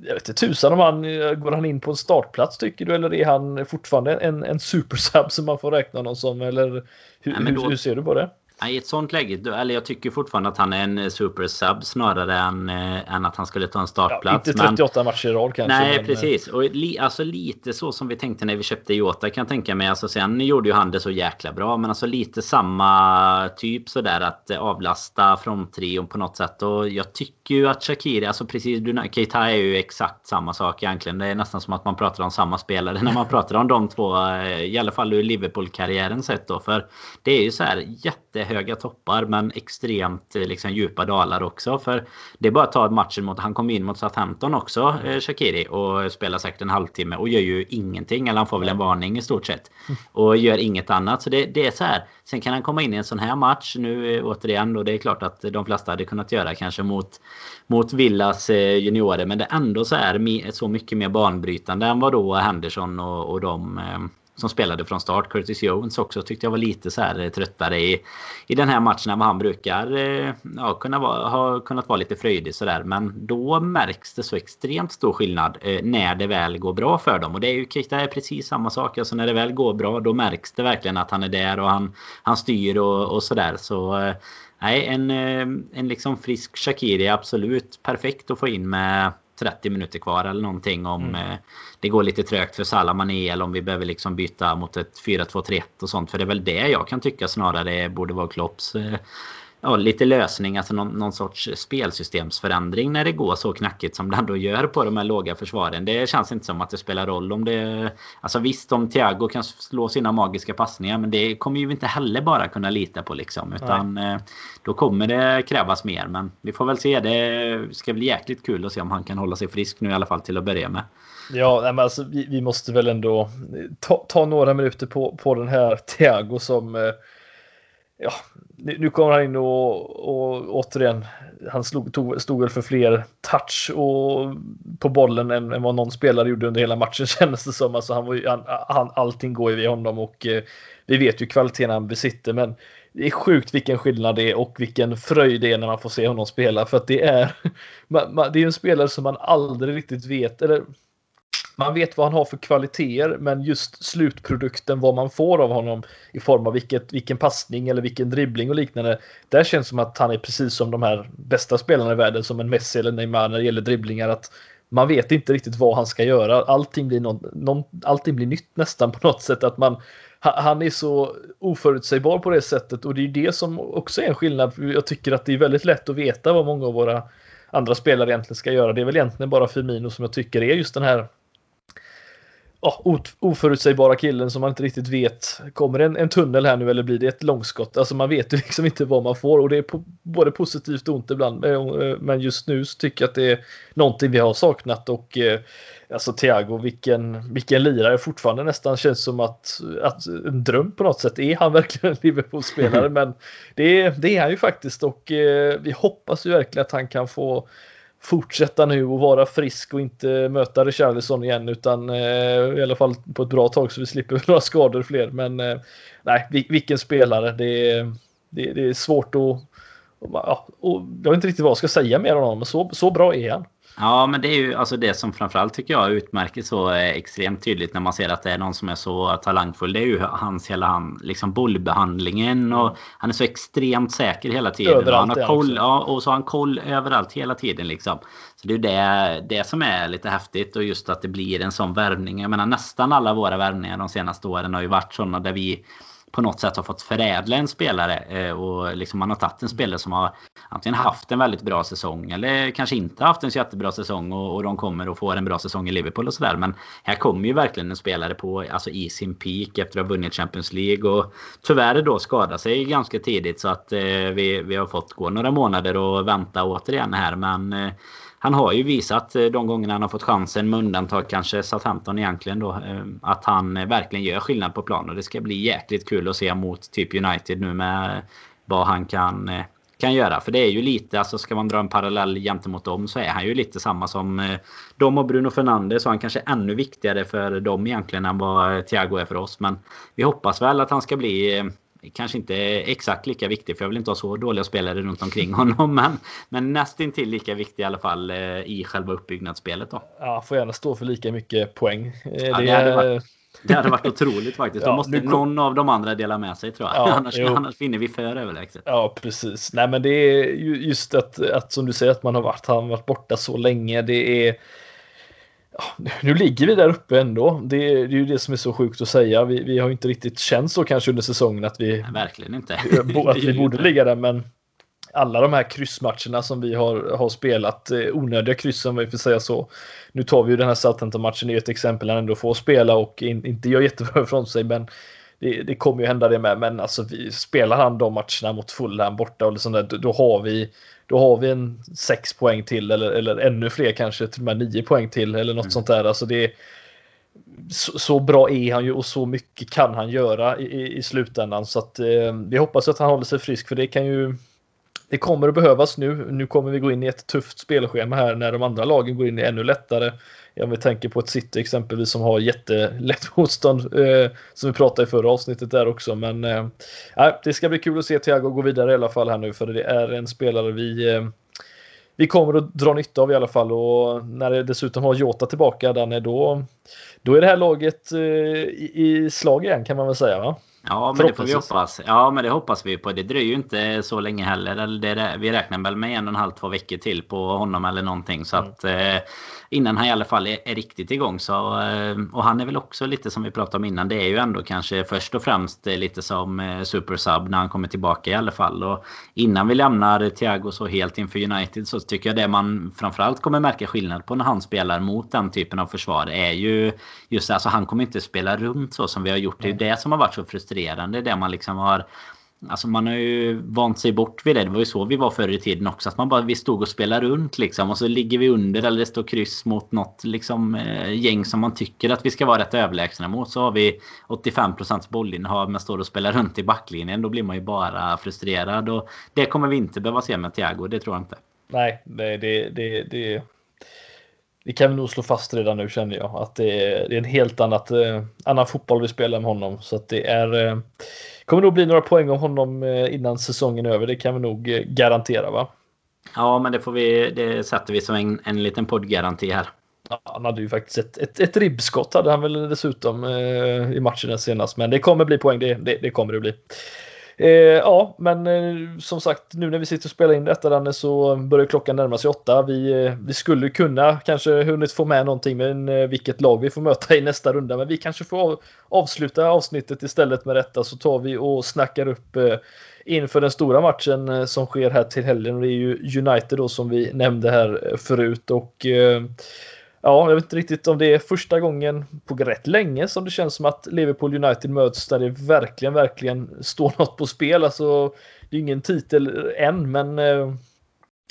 jag vet inte tusan om han går han in på en startplats tycker du eller är han fortfarande en, en supersub som man får räkna honom som eller hur, Nej, då, hur, hur ser du på det? I ett sånt läge, eller jag tycker fortfarande att han är en eh, super sub snarare än, äh, än att han skulle ta en startplats. Ja, inte 38 men, matcher i rad kanske. Nej, men, precis. Och li, alltså lite så som vi tänkte när vi köpte Jota kan jag tänka mig. Alltså sen gjorde ju han det så jäkla bra. Men alltså lite samma typ sådär att avlasta från trion på något sätt. Och jag tycker ju att Shakiri, alltså precis, du, Keita är ju exakt samma sak egentligen. Det är nästan som att man pratar om samma spelare *laughs* när man pratar om de två. Eh, I alla fall ur Liverpool-karriären sett då. För det är ju så här jätte höga toppar men extremt eh, liksom, djupa dalar också. För det är bara att ta matchen mot, han kom in mot Southampton också, eh, Shakiri, och spelar säkert en halvtimme och gör ju ingenting. Eller han får väl en varning i stort sett. Och gör inget annat. Så det, det är så här. Sen kan han komma in i en sån här match nu eh, återigen. Och det är klart att de flesta hade kunnat göra kanske mot, mot Villas eh, juniorer. Men det är ändå så här så mycket mer banbrytande än vad då Henderson och, och de eh, som spelade från start. Curtis Jones också tyckte jag var lite så här eh, tröttare i, i den här matchen än vad han brukar eh, ja, kunna vara, ha kunnat vara lite fröjdig sådär. Men då märks det så extremt stor skillnad eh, när det väl går bra för dem. Och det är ju det är precis samma sak. Alltså när det väl går bra då märks det verkligen att han är där och han, han styr och, och sådär. Så nej, en, en liksom frisk Shakiri är absolut perfekt att få in med 30 minuter kvar eller någonting om mm. eh, det går lite trögt för Salah Mané eller om vi behöver liksom byta mot ett 4-2-3-1 och sånt. För det är väl det jag kan tycka snarare borde vara Klopps eh, ja, lite lösning, alltså någon, någon, sorts spelsystemsförändring när det går så knackigt som det ändå gör på de här låga försvaren. Det känns inte som att det spelar roll om det... Alltså visst, om Thiago kan slå sina magiska passningar, men det kommer ju inte heller bara kunna lita på liksom. Utan Nej. Eh, då kommer det krävas mer. Men vi får väl se. Det ska bli jäkligt kul att se om han kan hålla sig frisk nu i alla fall till att börja med. Ja, men alltså, vi, vi måste väl ändå ta, ta, några minuter på, på den här Thiago som eh, ja, nu kommer han in och, och återigen, han slog, tog, stod väl för fler touch och, på bollen än, än vad någon spelare gjorde under hela matchen *laughs* kändes det som. Alltså han var ju, han, han, allting går ju via honom och eh, vi vet ju kvaliteten han besitter. Men det är sjukt vilken skillnad det är och vilken fröjd det är när man får se honom spela. För att det är, *laughs* man, man, det är en spelare som man aldrig riktigt vet, eller man vet vad han har för kvaliteter, men just slutprodukten, vad man får av honom i form av vilket, vilken passning eller vilken dribbling och liknande. Där känns det som att han är precis som de här bästa spelarna i världen, som en Messi eller Neymar när det gäller dribblingar. Att man vet inte riktigt vad han ska göra. Allting blir, någon, någon, allting blir nytt nästan på något sätt. Att man, han är så oförutsägbar på det sättet och det är det som också är en skillnad. Jag tycker att det är väldigt lätt att veta vad många av våra andra spelare egentligen ska göra. Det är väl egentligen bara Firmino som jag tycker är just den här oh, oförutsägbara killen som man inte riktigt vet. Kommer det en, en, tunnel här nu eller blir det ett långskott? Alltså man vet ju *laughs* liksom inte vad man får och det är po både positivt och ont ibland. Men just nu så tycker jag att det är någonting vi har saknat och eh, alltså Thiago, vilken, vilken lirare fortfarande nästan känns som att, att en dröm på något sätt. Är han *laughs* verkligen en Liverpool-spelare? *laughs* men det, det är han ju faktiskt och eh, vi hoppas ju verkligen att han kan få fortsätta nu och vara frisk och inte möta Richarlison igen utan eh, i alla fall på ett bra tag så vi slipper *laughs* några skador fler. Men eh, nej, vilken spelare. Det är, det, det är svårt att, ja, och jag vet inte riktigt vad jag ska säga mer om honom, men så, så bra är han. Ja, men det är ju alltså det som framförallt tycker jag utmärker så eh, extremt tydligt när man ser att det är någon som är så talangfull. Det är ju hans hela han, liksom bollbehandlingen och han är så extremt säker hela tiden. Överallt han har koll, ja, och så har han koll överallt hela tiden liksom. Så det är det, det som är lite häftigt och just att det blir en sån värvning. Jag menar nästan alla våra värvningar de senaste åren har ju varit sådana där vi på något sätt har fått förädla en spelare eh, och liksom man har tagit en spelare som har antingen haft en väldigt bra säsong eller kanske inte haft en så jättebra säsong och, och de kommer och får en bra säsong i Liverpool och sådär. Men här kommer ju verkligen en spelare på alltså i sin peak efter att ha vunnit Champions League och tyvärr då skadar sig ganska tidigt så att eh, vi, vi har fått gå några månader och vänta återigen här men eh, han har ju visat eh, de gångerna han har fått chansen med undantag kanske Southampton egentligen då. Eh, att han eh, verkligen gör skillnad på plan och det ska bli jäkligt kul att se mot typ United nu med vad han kan, kan göra. För det är ju lite, alltså ska man dra en parallell gentemot dem så är han ju lite samma som dem och Bruno Fernandes. Och han kanske är ännu viktigare för dem egentligen än vad Thiago är för oss. Men vi hoppas väl att han ska bli kanske inte exakt lika viktig för jag vill inte ha så dåliga spelare runt omkring honom. *laughs* Men, men nästintill lika viktig i alla fall eh, i själva uppbyggnadsspelet. Då. Ja, får gärna stå för lika mycket poäng. Eh, ja, det, hade varit, det hade varit otroligt faktiskt. Då *laughs* ja, måste kom... någon av de andra dela med sig tror jag. Ja, *laughs* annars, annars finner vi för överlägset. Ja, precis. Nej, men det är just att, att som du säger att man har varit, han varit borta så länge. Det är nu ligger vi där uppe ändå. Det är, det är ju det som är så sjukt att säga. Vi, vi har inte riktigt känt så kanske under säsongen att vi, Nej, verkligen inte. *laughs* att vi *laughs* borde ligga där, men alla de här kryssmatcherna som vi har, har spelat, eh, onödiga kryss om vi får säga så. Nu tar vi ju den här Southampton-matchen, det är ett exempel han ändå får spela och in, inte gör jättebra *laughs* ifrån sig, men det, det kommer ju hända det med. Men alltså, vi, spelar han de matcherna mot Fulham borta och sånt där, då, då har vi då har vi en sex poäng till eller, eller ännu fler kanske, till och med nio poäng till eller något mm. sånt där. Alltså det så, så, bra är han ju och så mycket kan han göra i, i slutändan så att eh, vi hoppas att han håller sig frisk för det kan ju det kommer att behövas nu. Nu kommer vi gå in i ett tufft spelschema här när de andra lagen går in i ännu lättare. Om vi tänker på ett City exempelvis som har jättelätt *laughs* motstånd eh, som vi pratade i förra avsnittet där också. Men eh, äh, det ska bli kul att se Thiago gå vidare i alla fall här nu för det är en spelare vi eh, vi kommer att dra nytta av i alla fall och när det dessutom har Jota tillbaka Danne då, då är det här laget eh, i, i slag igen kan man väl säga va? Ja, men det får vi hoppas. Ja, men det hoppas vi på. Det dröjer ju inte så länge heller. Det, vi räknar väl med en och en halv, två veckor till på honom eller någonting. Så mm. att eh, innan han i alla fall är, är riktigt igång. Så, eh, och han är väl också lite som vi pratade om innan. Det är ju ändå kanske först och främst lite som eh, supersub när han kommer tillbaka i alla fall. Och innan vi lämnar Thiago så helt inför United så tycker jag det man framförallt kommer märka skillnad på när han spelar mot den typen av försvar är ju just alltså han kommer inte spela runt så som vi har gjort. Det är ju det som har varit så frustrerande. Det man liksom har Alltså man har ju vant sig bort vid det. Det var ju så vi var förr i tiden också. Att man bara, vi stod och spelade runt liksom. Och så ligger vi under eller det står kryss mot något liksom, eh, gäng som man tycker att vi ska vara rätt överlägsna mot. Så har vi 85% bollinnehav men står och spelar runt i backlinjen. Då blir man ju bara frustrerad. Och det kommer vi inte behöva se med Thiago. Det tror jag inte. Nej, det, det, det, det, det kan vi nog slå fast redan nu känner jag. Att det är, det är en helt annat, eh, annan fotboll vi spelar med honom. Så att det är eh, kommer nog bli några poäng av honom eh, innan säsongen är över. Det kan vi nog eh, garantera va? Ja, men det får vi. Det sätter vi som en, en liten poddgaranti här. Ja, han hade ju faktiskt ett, ett, ett ribbskott hade han väl dessutom eh, i matchen senast. Men det kommer bli poäng. Det, det, det kommer det bli. Eh, ja, men eh, som sagt, nu när vi sitter och spelar in detta Danne, så börjar klockan närma sig åtta. Vi, eh, vi skulle kunna kanske hunnit få med någonting med eh, vilket lag vi får möta i nästa runda, men vi kanske får av, avsluta avsnittet istället med detta så tar vi och snackar upp eh, inför den stora matchen eh, som sker här till helgen. Det är ju United då som vi nämnde här eh, förut och eh, Ja, jag vet inte riktigt om det är första gången på rätt länge som det känns som att Liverpool United möts där det verkligen, verkligen *laughs* står något på spel. Alltså, det är ingen titel än, men eh,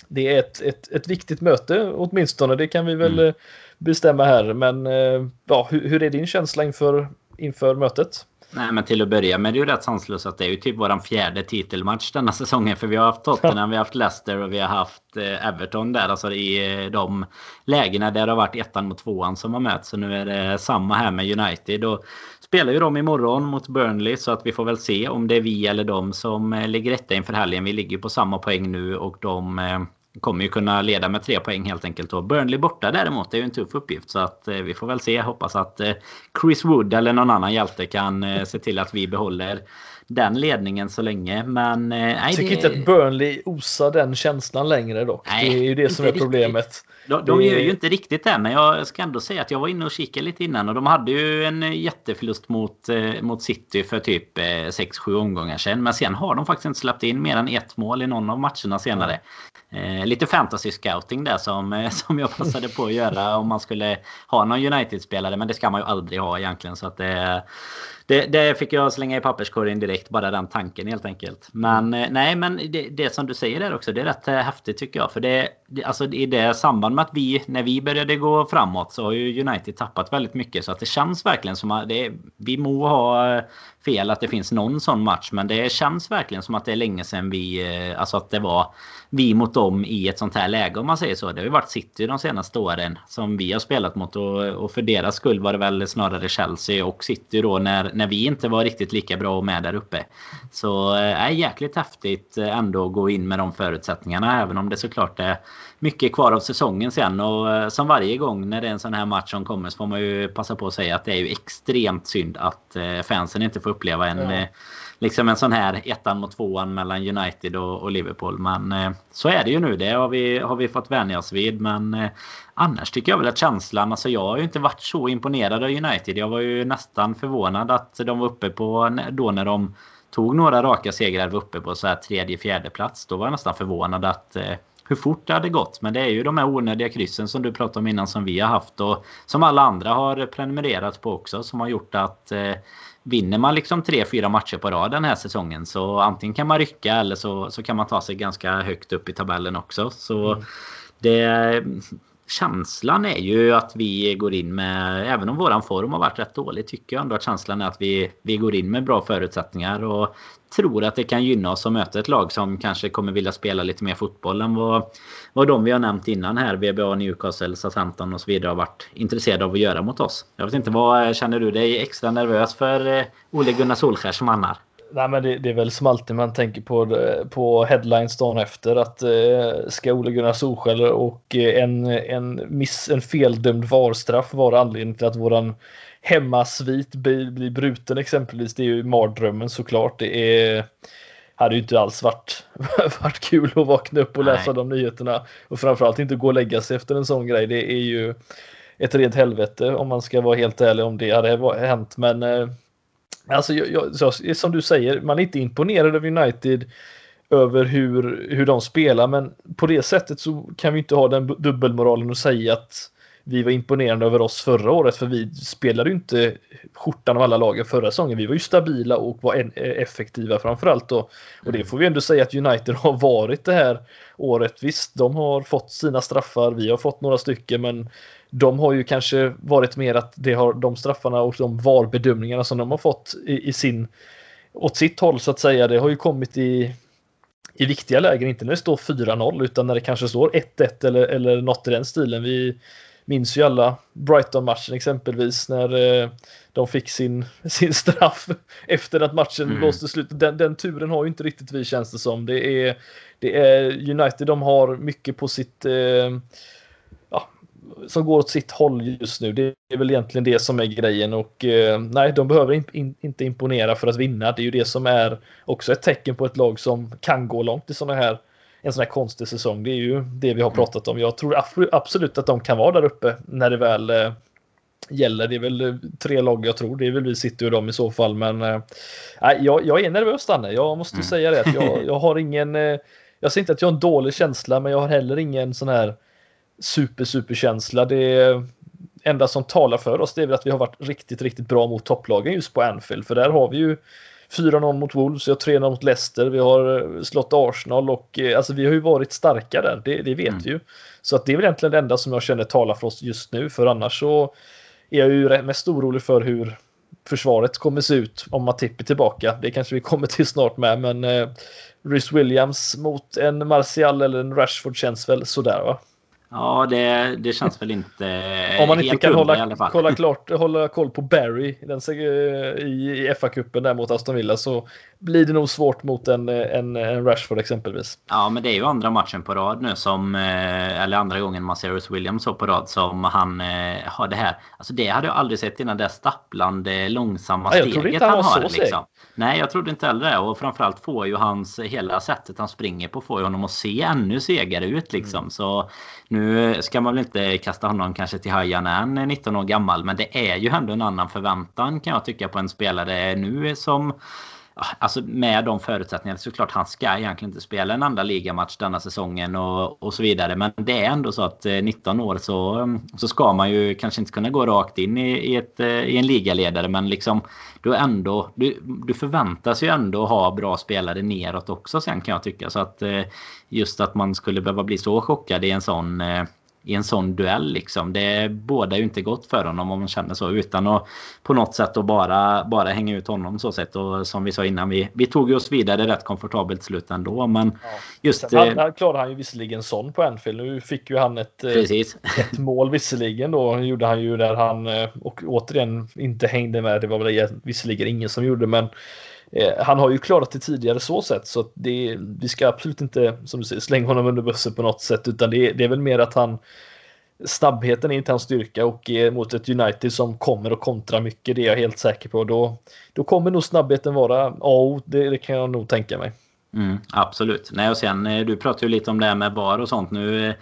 det är ett, ett, ett viktigt möte åtminstone. Det kan vi väl mm. Eh, bestämma här. Men eh, ja, hur, hur, är din känsla inför inför mötet? Nej, men till att börja med det är ju rätt sanslöst att det är ju typ våran fjärde titelmatch denna *laughs* säsongen. För vi har haft Tottenham, vi har haft Leicester och vi har haft eh, Everton där. Alltså i eh, de lägena där det har varit ettan mot tvåan som har mötts. Så nu är det samma här med United. Och spelar ju de imorgon mot Burnley så att vi får väl se om det är vi eller de som eh, ligger etta inför helgen. Vi ligger på samma poäng nu och de kommer ju kunna leda med tre poäng helt enkelt. Och Burnley borta däremot är ju en tuff uppgift. Så att eh, vi får väl se. Hoppas att eh, Chris Wood eller någon annan hjälte kan eh, se till att vi behåller den ledningen så länge. Men nej, Jag tycker det... inte att Burnley osar den känslan längre dock. Nej, det är ju det som är problemet. De, de gör ju inte riktigt det, men jag ska ändå säga att jag var inne och kikade lite innan och de hade ju en jätteförlust mot, eh, mot City för typ eh, 6-7 omgångar sedan. Men sen har de faktiskt inte släppt in mer än ett mål i någon av matcherna senare. Eh, lite fantasy scouting där som, eh, *laughs* som jag passade på att göra om man skulle ha någon United-spelare. Men det ska man ju aldrig ha egentligen. Så att det, det, det fick jag slänga i papperskorgen direkt, bara den tanken helt enkelt. Men eh, nej, men det, det som du säger där också, det är rätt eh, häftigt tycker jag. För det, det, alltså i det samband med att vi, när vi började gå framåt så har ju United tappat väldigt mycket. Så att det känns verkligen som att vi må ha eh, fel att det finns någon sån match. Men det känns verkligen som att det är länge sedan vi, eh, alltså att det var vi mot dem i ett sånt här läge om man säger så. Det har ju varit City de senaste åren som vi har spelat mot och, och för deras skull var det väl snarare Chelsea och City då när, när vi inte var riktigt lika bra med där uppe. Så eh, är äh, jäkligt häftigt eh, ändå att gå in med de förutsättningarna även om det såklart är mycket kvar av säsongen sen och som varje gång när det är en sån här match som kommer så får man ju passa på att säga att det är ju extremt synd att fansen inte får uppleva en ja liksom en sån här ettan mot tvåan mellan United och, och Liverpool. Men eh, så är det ju nu. Det har vi, har vi fått vänja oss vid. Men eh, annars tycker jag väl att känslan, alltså jag har ju inte varit så imponerad av United. Jag var ju nästan förvånad att de var uppe på då när de tog några raka segrar var uppe på så här tredje, fjärde plats. Då var jag nästan förvånad att eh, hur fort det hade gått. Men det är ju de här onödiga kryssen som du pratade om innan som vi har haft och som alla andra har prenumererat på också som har gjort att eh, vinner man liksom tre, fyra matcher på rad den här säsongen så antingen kan man rycka eller så, så kan man ta sig ganska högt upp i tabellen också. Så mm. det, känslan är ju att vi går in med, även om våran form har varit rätt dålig, tycker jag ändå att känslan är att vi, vi går in med bra förutsättningar och tror att det kan gynna oss att möta ett lag som kanske kommer vilja spela lite mer fotboll än vad, vad de vi har nämnt innan här, VBA, Newcastle, Southampton och så vidare har varit intresserade av att göra mot oss. Jag vet inte, vad känner du dig extra nervös för eh, Ole Gunnar Solskjaer som annar? Nej, men det, det, är väl som alltid man tänker på, på headlines dagen efter att eh, ska Ole Gunnar Solskjaer och en, en, miss, en feldömd varstraff vara anledningen till att våran hemmasvit blir, blir bruten exempelvis. Det är ju mardrömmen såklart. Det är, hade ju inte alls varit, *laughs* varit kul att vakna upp och läsa Nej. de nyheterna och framförallt inte gå och lägga sig efter en sån grej. Det är ju ett rent helvete om man ska vara helt ärlig om det hade hänt. Men eh, Alltså, jag, jag, som du säger, man är inte imponerad av United över hur, hur de spelar, men på det sättet så kan vi inte ha den dubbelmoralen och säga att vi var imponerande över oss förra året, för vi spelade ju inte skjortan av alla lagen förra säsongen. Vi var ju stabila och var eh, effektiva framförallt då. Och det får vi ändå säga att United har varit det här året. Visst, de har fått sina straffar, vi har fått några stycken, men de har ju kanske varit mer att det har de straffarna och de VAR-bedömningarna som de har fått i, i, sin åt sitt håll så att säga. Det har ju kommit i i viktiga lägen, inte när det står 4-0 utan när det kanske står 1-1 eller, eller något i den stilen. Vi minns ju alla Brighton-matchen exempelvis när eh, de fick sin, *laughs* sin straff efter att matchen mm. blåste slut. Den, den turen har ju inte riktigt vi känns det som. Det är, det är United, de har mycket på sitt eh, som går åt sitt håll just nu. Det är väl egentligen det som är grejen och eh, nej, de behöver in, in, inte imponera för att vinna. Det är ju det som är också ett tecken på ett lag som kan gå långt i sådana här en sån här konstig säsong. Det är ju det vi har pratat om. Jag tror absolut att de kan vara där uppe när det väl eh, gäller. Det är väl eh, tre lag jag tror. Det är väl vi City och dem i så fall. Men eh, jag, jag är nervös Danne. Jag måste mm. säga det. Jag, *laughs* jag har ingen. Jag säger inte att jag har en dålig känsla, men jag har heller ingen sån här super, superkänsla. Det enda som talar för oss det är väl att vi har varit riktigt, riktigt bra mot topplagen just på Anfield. För där har vi ju 4-0 mot Wolves, vi har 3-0 mot Leicester, vi har eh, slått Arsenal och eh, alltså vi har ju varit starka där, det, det vet mm. vi ju. Så att det är väl egentligen det enda som jag känner talar för oss just nu, för annars så är jag ju mest orolig för hur försvaret kommer se ut om Matip är tillbaka. Det kanske vi kommer till snart med, men eh, Rhys Williams mot en Martial eller en Rashford känns väl sådär va? Ja, det, det känns väl inte Om man inte kan hålla, kolla klart, *laughs* hålla koll på Barry den, i, i FA-cupen där mot Aston Villa så blir det nog svårt mot en, en, en, Rashford exempelvis. Ja, men det är ju andra matchen på rad nu som, eh, eller andra gången man ser Rhys Williams så på rad som han eh, har det här. Alltså det hade jag aldrig sett innan det stapplande långsamma steget han, han har. Liksom. Nej, jag trodde inte heller det. Och framförallt får ju hans, hela sättet han springer på får ju honom att se ännu segare ut liksom. Mm. Så nu nu ska man väl inte kasta honom kanske till hajarna än 19 år gammal. Men det är ju ändå en annan förväntan kan jag tycka på en spelare nu som Alltså med de förutsättningarna såklart han ska egentligen inte spela en andra ligamatch denna säsongen och, och så vidare. Men det är ändå så att eh, 19 år så, så ska man ju kanske inte kunna gå rakt in i, i, ett, eh, i en ligaledare. Men liksom du ändå, du, du förväntas ju ändå ha bra spelare neråt också sen kan jag tycka. Så att eh, just att man skulle behöva bli så chockad i en sån i en sån duell liksom. Det båda ju inte gott för honom om man känner så utan att på något sätt att bara, bara hänga ut honom så sätt. Och som vi sa innan, vi, vi tog oss vidare rätt komfortabelt slut ändå. Men ja. just... Han, han klarade han ju visserligen sån på Anfield. Nu fick ju han ett, eh, precis. *laughs* ett mål visserligen då. Gjorde han ju där han eh, och återigen inte hängde med. Det var väl visserligen ingen som gjorde men Eh, han har ju klarat det tidigare så sätt så att det, vi ska absolut inte som du säger, slänga honom under bussen på något sätt utan det, det är väl mer att han snabbheten är inte hans styrka och eh, mot ett United som kommer och kontra mycket, det är jag helt säker på. Då, då kommer nog snabbheten vara A oh, det, det kan jag nog tänka mig. Mm, absolut. Nej, och sen, eh, du pratade ju lite om det här med VAR och sånt. Nu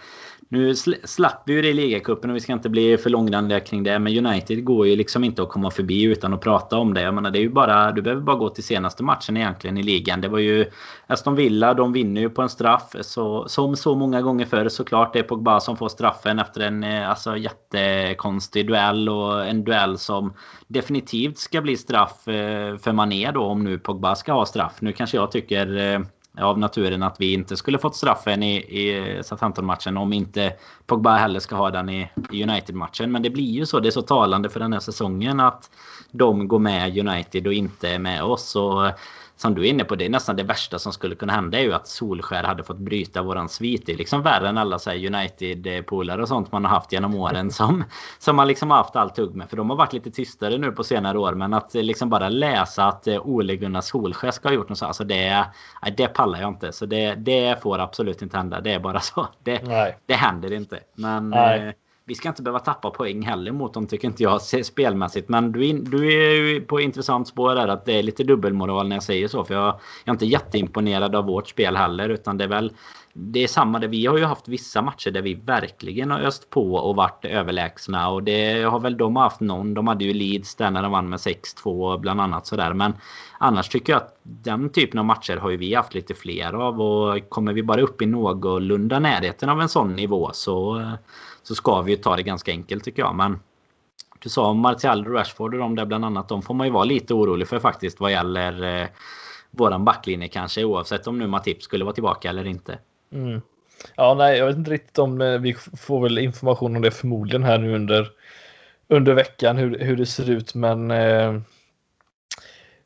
nu slapp vi ju det i ligacupen och vi ska inte bli för långrandiga kring det. Men United går ju liksom inte att komma förbi utan att prata om det. Jag menar, det är ju bara, du behöver bara gå till senaste matchen egentligen i ligan. Det var ju Aston Villa, de vinner ju på en straff. Så, som så många gånger förr såklart. Det är Pogba som får straffen efter en eh, alltså, jättekonstig duell. Och en duell som definitivt ska bli straff eh, för Mané då om nu Pogba ska ha straff. Nu kanske jag tycker eh, av naturen att vi inte skulle fått straffen i, i Southampton-matchen om inte Pogba heller ska ha den i, i United-matchen. Men det blir ju så. Det är så talande för den här säsongen att de går med United och inte är med oss. Och som du är inne på, det är nästan det värsta som skulle kunna hända är ju att Solskär hade fått bryta våran svit. Det är liksom värre än alla United-polare och sånt man har haft genom åren som, som man liksom har haft allt tugg med. För de har varit lite tystare nu på senare år. Men att liksom bara läsa att eh, Ole Gunnar Solskär ska ha gjort något så. Alltså det, det pallar jag inte. Så det, det får absolut inte hända. Det är bara så. Det, det händer inte. Men... Nej. Vi ska inte behöva tappa poäng heller mot dem tycker inte jag spelmässigt. Men du, du är ju på intressant spår där att det är lite dubbelmoral när jag säger så. För jag, jag är inte jätteimponerad av vårt spel heller. Utan det är väl det är samma där. Vi har ju haft vissa matcher där vi verkligen har öst på och varit överlägsna. Och det har väl de haft någon. De hade ju Leeds där när de vann med 6-2 bland annat sådär. Men annars tycker jag att den typen av matcher har ju vi haft lite fler av. Och kommer vi bara upp i någorlunda närheten av en sån nivå så så ska vi ju ta det ganska enkelt tycker jag. Men du sa om Martial och Rashford och de där bland annat. De får man ju vara lite orolig för faktiskt vad gäller eh, våran backlinje kanske. Oavsett om nu Matip skulle vara tillbaka eller inte. Mm. Ja, nej, jag vet inte riktigt om eh, vi får väl information om det förmodligen här nu under under veckan hur, hur det ser ut. Men eh,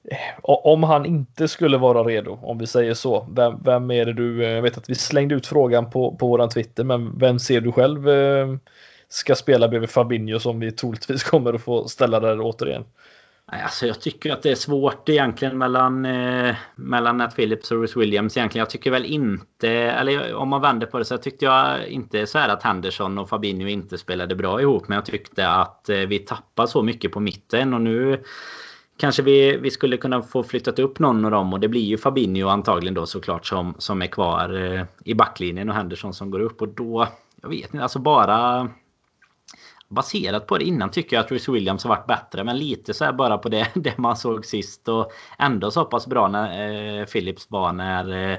Eh, om han inte skulle vara redo, om vi säger så, vem, vem är det du, eh, jag vet att vi slängde ut frågan på, på våran Twitter, men vem ser du själv eh, ska spela bredvid Fabinho som vi troligtvis *laughs* kommer att få ställa där återigen? Alltså jag tycker att det är svårt egentligen mellan, eh, mellan Nat Phillips och Bruce Williams. Egentligen. Jag tycker väl inte, eller om man vänder på det så tyckte jag inte så här att Henderson och Fabinho inte spelade bra ihop. Men jag tyckte att eh, vi tappade så mycket på mitten och nu kanske vi, vi skulle kunna få flyttat upp någon av dem och det blir ju Fabinho antagligen då såklart som, som är kvar eh, i backlinjen och Henderson som går upp och då jag vet inte, alltså bara baserat på det innan tycker jag att Rhys Williams har varit bättre men lite så här bara på det, *laughs* det man såg sist och ändå så pass bra när eh, Phillips var när eh,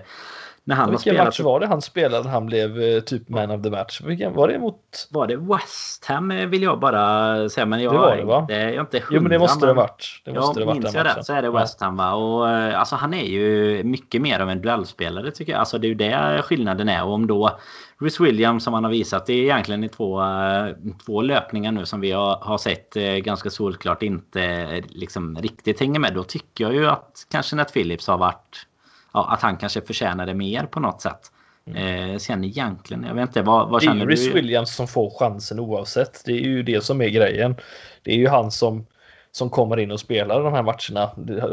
när han Vilken match var det han spelade han blev eh, typ man of the match? Vilken, var det mot? Var det West Ham eh, vill jag bara säga. Men jag, det var det va? Det, jag är inte hundra, jo men det måste det ha varit. Det måste ja, det varit minns jag rätt så är det West Ham va. Och alltså han är ju mycket mer av en duellspelare tycker jag. Alltså det är ju det skillnaden är. Och om då Rhys Williams som han har visat det är egentligen i två, två löpningar nu som vi har, har sett ganska solklart inte liksom riktigt hänger med. Då tycker jag ju att kanske Nat Phillips har varit ja, att han kanske förtjänade mer på något sätt. Mm. Eh, sen egentligen, jag vet inte, vad, vad känner du? Det är ju Williams som får chansen oavsett. Det är ju det som är grejen. Det är ju han som, som kommer in och spelar de här matcherna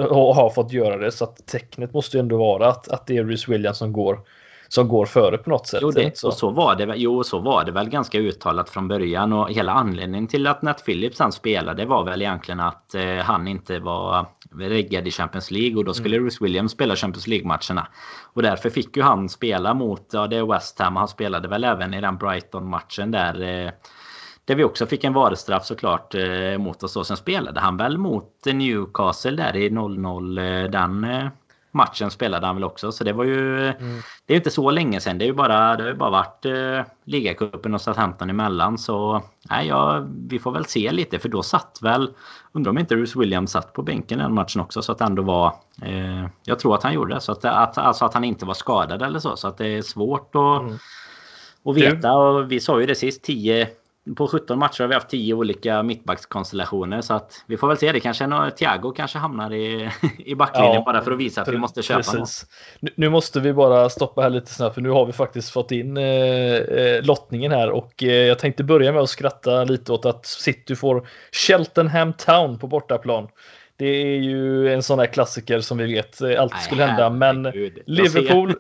och har fått göra det. Så att tecknet måste ju ändå vara att, att det är Rhys Williams som går som går före på något sätt. Jo, det, så. Och så var det, jo, så var det väl ganska uttalat från början. Och hela anledningen till att Nat Phillips han spelade var väl egentligen att eh, han inte var reggad i Champions League. Och då skulle mm. Bruce Williams spela Champions League-matcherna. Och därför fick ju han spela mot, ja det är West Ham. Han spelade väl även i den Brighton-matchen där. Eh, där vi också fick en varestraff såklart eh, mot oss. Och sen spelade han väl mot Newcastle där i 0-0. Eh, den matchen spelade han väl också. Så det var ju... Mm. Det är inte så länge sedan. Det, är ju bara, det har ju bara varit eh, ligacupen och Southampton emellan. Så nej, ja, vi får väl se lite. För då satt väl... Undrar om inte Bruce Williams satt på bänken den matchen också. Så att det ändå var... Eh, jag tror att han gjorde det. Så att, att, alltså att han inte var skadad eller så. Så att det är svårt att... Mm. Att veta. Och vi sa ju det sist. 10 på 17 matcher har vi haft 10 olika mittbackskonstellationer. Så att vi får väl se. Det kanske är Thiago kanske hamnar i, *laughs* i backlinjen ja, bara för att visa att vi måste köpa precis. Nu, nu, måste vi bara stoppa här lite snabbt för nu har vi faktiskt fått in eh, eh, lottningen här och eh, jag tänkte börja med att skratta lite åt att City får Cheltenham Town på bortaplan. Det är ju en sån här klassiker som vi vet eh, alltid skulle hända. Men Liverpool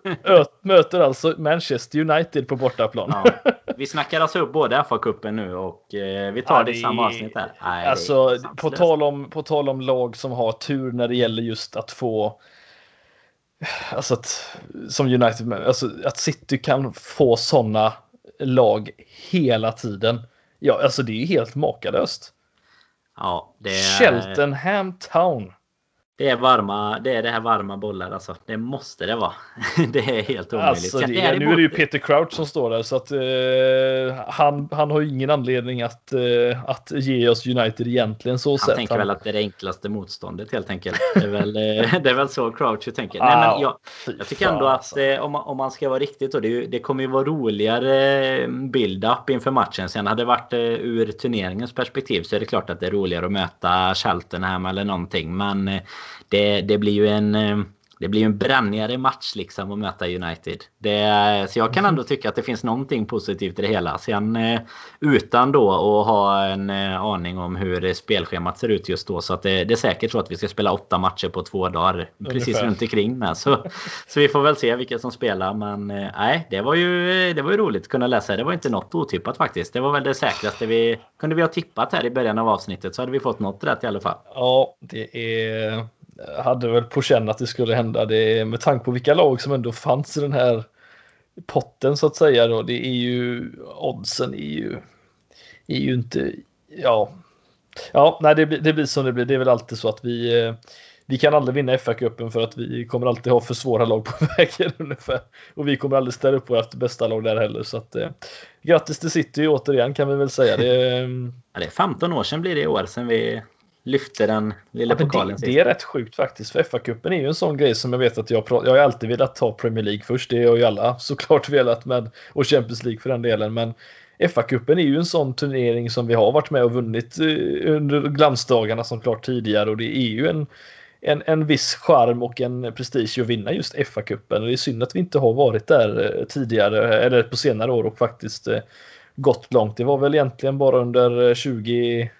möter alltså Manchester United på bortaplan. Ja. Vi snackar alltså upp både FA-cupen nu och eh, vi tar ja, det, i samma avsnitt här. Nej, alltså, på tal, om, på tal om lag som har tur när det gäller just att få Alltså att, som United, alltså att City kan få sådana lag hela tiden. Ja, alltså det är ju helt makalöst. Ja, det är... Cheltenham Town. Det är varma, det är det här varma bollar alltså. Det måste det vara. *laughs* det är helt omöjligt. Alltså, det är, nu är det ju Peter Crouch som står där så att uh, han, han har ju ingen anledning att, uh, att ge oss United egentligen så han sett. tänker han... väl att det är det enklaste motståndet helt enkelt. Det är väl, uh, *laughs* det är väl så Crouch tänker. Nej, men jag, jag tycker ändå att alltså. om, man, om man ska vara riktigt och det, det kommer ju vara roligare build-up inför matchen. Sen hade det varit ur turneringens perspektiv så är det klart att det är roligare att möta Cheltenham eller någonting. Men det, det blir ju en eh, det blir en brännigare match liksom att möta United. Det, så jag kan ändå tycka att det finns någonting positivt i det hela. Sen eh, utan då att ha en eh, aning om hur spelschemat ser ut just då. Så att det, det är säkert så att vi ska spela åtta matcher på två dagar. Ungefär. Precis runt omkring med. Så, så vi får väl se vilka som spelar. Men nej, det var ju, det var ju roligt att kunna läsa. Det var inte något otippat faktiskt. Det var väl det säkraste vi kunde vi ha tippat här i början av avsnittet. Så hade vi fått något rätt i alla fall. Ja, det är Eh, hade väl på känn att det skulle hända. Det med tanke på vilka lag som ändå fanns i den här potten så att säga. Då, det är ju oddsen är ju, är ju inte, ja. Ja, nej, det, det blir som det blir. Det är väl alltid så att vi, eh, vi kan aldrig vinna FA-cupen för att vi kommer alltid ha för svåra lag på *laughs* vägen ungefär. Och vi kommer aldrig ställa upp vårt bästa lag där heller. Så att, eh, grattis till City återigen kan vi väl säga. Det, eh, ja, det är 15 år sedan blir det i år sedan vi lyfte den lilla ja, pokalen. Det, det, är rätt sjukt faktiskt. För FA-cupen är ju en sån grej som jag vet att jag Jag har alltid velat ta Premier League först. Det har ju alla *laughs* såklart velat med. Och Champions League för den delen. Men FA-cupen är ju en sån turnering som vi har varit med och vunnit eh, under glansdagarna som klart tidigare. Och det är ju en, en, en viss charm och en prestige att vinna just FA-cupen. Det är synd att vi inte har varit där eh, tidigare eller på senare år och faktiskt eh, gått långt. Det var väl egentligen bara under 20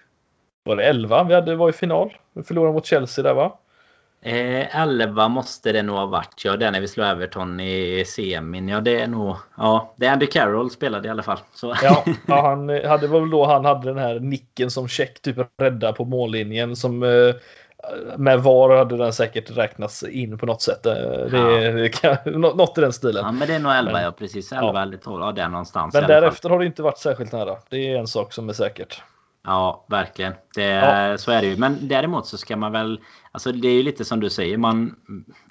var det 11 vi hade var i final? Vi förlorade mot Chelsea där va? Eh, 11 måste det nog ha varit. Ja, det när vi slog Everton i semin. Ja, det är nog... Ja, det är Andy Carroll spelade i alla fall. Så. Ja, ja, *laughs* han hade väl då han hade den här nicken som check typ rädda på mållinjen som eh, med VAR hade den säkert räknats in på något sätt. Eh, det, ja. det *laughs* något i den stilen. Ja, men det är nog 11, men, ja precis. 11 ja. eller 12, ja där någonstans. Men därefter har det inte varit särskilt nära. Det är en sak som är säkert. Ja, verkligen. Det, ja. Så är det ju. Men däremot så ska man väl... Alltså det är ju lite som du säger. Man,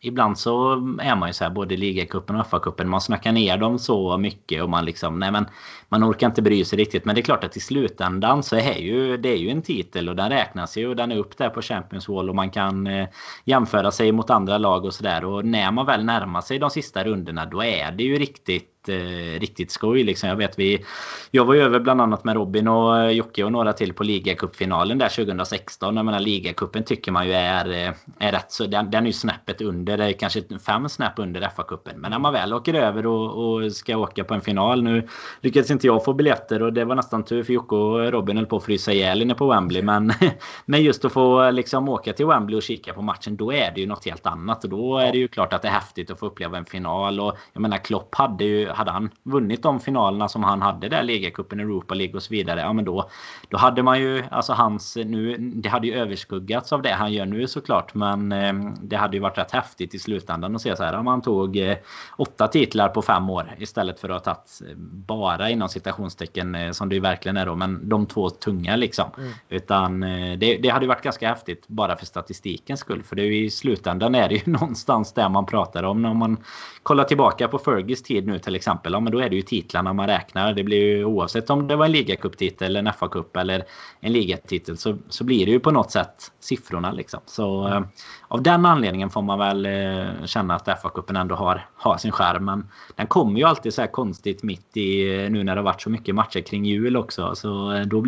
ibland så är man ju så här både ligacupen och FA-cupen. Man snackar ner dem så mycket och man liksom... Nej men man orkar inte bry sig riktigt. Men det är klart att i slutändan så är ju det är ju en titel och den räknas ju. Och den är upp där på Champions Wall och man kan eh, jämföra sig mot andra lag och sådär. Och när man väl närmar sig de sista rundorna då är det ju riktigt eh, riktigt skoj. Liksom. Jag vet vi... Jag var ju över bland annat med Robin och eh, Jocke och några till på ligacupfinalen där 2016. Jag menar ligacupen tycker man ju är, eh, är rätt så... Den, den är ju snäppet under, det är kanske fem snäpp under FA-cupen. Men när man väl åker över och, och, ska åka på en final. Nu lyckades inte jag få biljetter och det var nästan tur för Jocke och Robin höll på att frysa ihjäl inne på Wembley. Men, *laughs* men just att få liksom åka till Wembley och kika på matchen, då är det ju något helt annat. Och då är det ju klart att det är häftigt att få uppleva en final. Och jag menar Klopp hade ju hade han vunnit de finalerna som han hade där, ligacupen, Europa League och så vidare. Ja men då, då hade man ju, alltså hans, nu, det hade ju överskuggats av det han gör nu såklart. Men eh, det hade ju varit rätt häftigt i slutändan att se så här. Om han tog eh, åtta titlar på fem år istället för att ha tagit eh, bara inom citationstecken eh, som det ju verkligen är då. Men de två tunga liksom. Mm. Utan eh, det, det hade ju varit ganska häftigt bara för statistikens skull. För det är ju i slutändan är det ju *laughs* någonstans där man pratar om när man kollar tillbaka på Fergis tid nu till exempel. Ja, men då är det ju titlarna man räknar. Det blir ju oavsett om det var en ligacuptitel, en FA-cup eller en ligatitel så, så blir det ju på något sätt siffrorna liksom. Så eh, av den anledningen får man väl eh, känna att FA-cupen ändå har, har sin skärm. Men den kommer ju alltid så här konstigt mitt i eh, nu när det har varit så mycket matcher kring jul också. Så eh, då,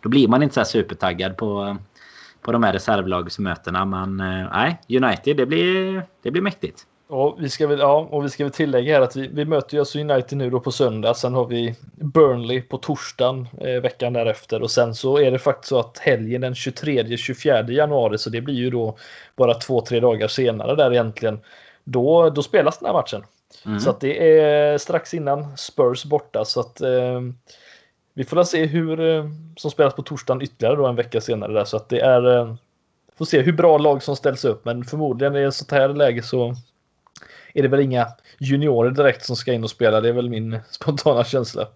då blir man inte så här supertaggad på på de här reservlagsmötena. Men eh, nej, United det blir, det blir mäktigt. Och vi ska väl, ja, och vi ska väl tillägga här att vi, vi möter ju alltså United nu då på söndag. Sen har vi Burnley på torsdagen eh, veckan därefter och sen så är det faktiskt så att helgen den 23-24 januari så det blir ju då bara två, tre dagar senare där egentligen. Då, då spelas den här matchen. Mm. Så att det är strax innan Spurs borta så att eh, vi får se hur eh, som spelas på torsdagen ytterligare då en vecka senare där så att det är eh, får se hur bra lag som ställs upp men förmodligen i ett sånt här läge så är det väl inga juniorer direkt som ska in och spela. Det är väl min *laughs* spontana känsla.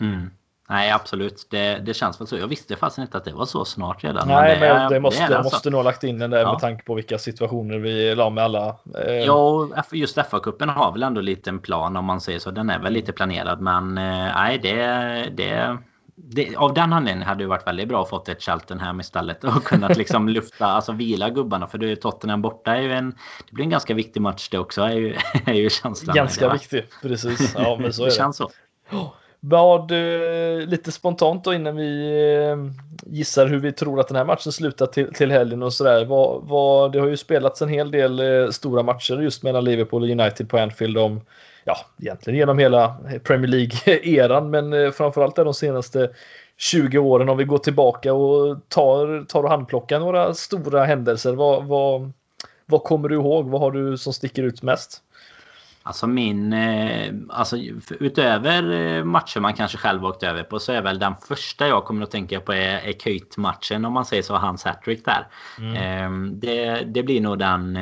Mm. Nej, absolut. Det, det känns väl så. Jag visste faktiskt inte att det var så snart redan. Nej, men det, men det måste, det alltså. måste nog ha lagt in den där ja. med tanke på vilka situationer vi la med alla. Eh... Ja, just FA-cupen har väl ändå lite en plan om man säger så. Den är väl lite planerad, men eh, nej, det, det, det, av den anledningen hade det varit väldigt bra att fått ett Cheltenham istället och kunnat liksom *laughs* lufta, alltså vila gubbarna. För det är Tottenham borta är ju en, det blir en ganska viktig match det också är ju, *laughs* är ju känslan. Ganska viktig, precis. Ja, men så är det. *laughs* det känns så. Vad, eh, lite spontant då innan vi eh, gissar hur vi tror att den här matchen slutar till, till helgen och sådär. Vad, vad, det har ju spelats en hel del eh, stora matcher just mellan Liverpool och United på Anfield om ja, egentligen genom hela Premier League-eran, men framförallt de senaste 20 åren om vi går tillbaka och tar, tar och handplockar några stora händelser. Vad, vad, vad kommer du ihåg? Vad har du som sticker ut mest? Alltså min... Eh, alltså utöver eh, matcher man kanske själv åkt över på så är väl den första jag kommer att tänka på är, är Köjt-matchen om man säger så. Hans hattrick där. Mm. Ehm, det, det blir nog den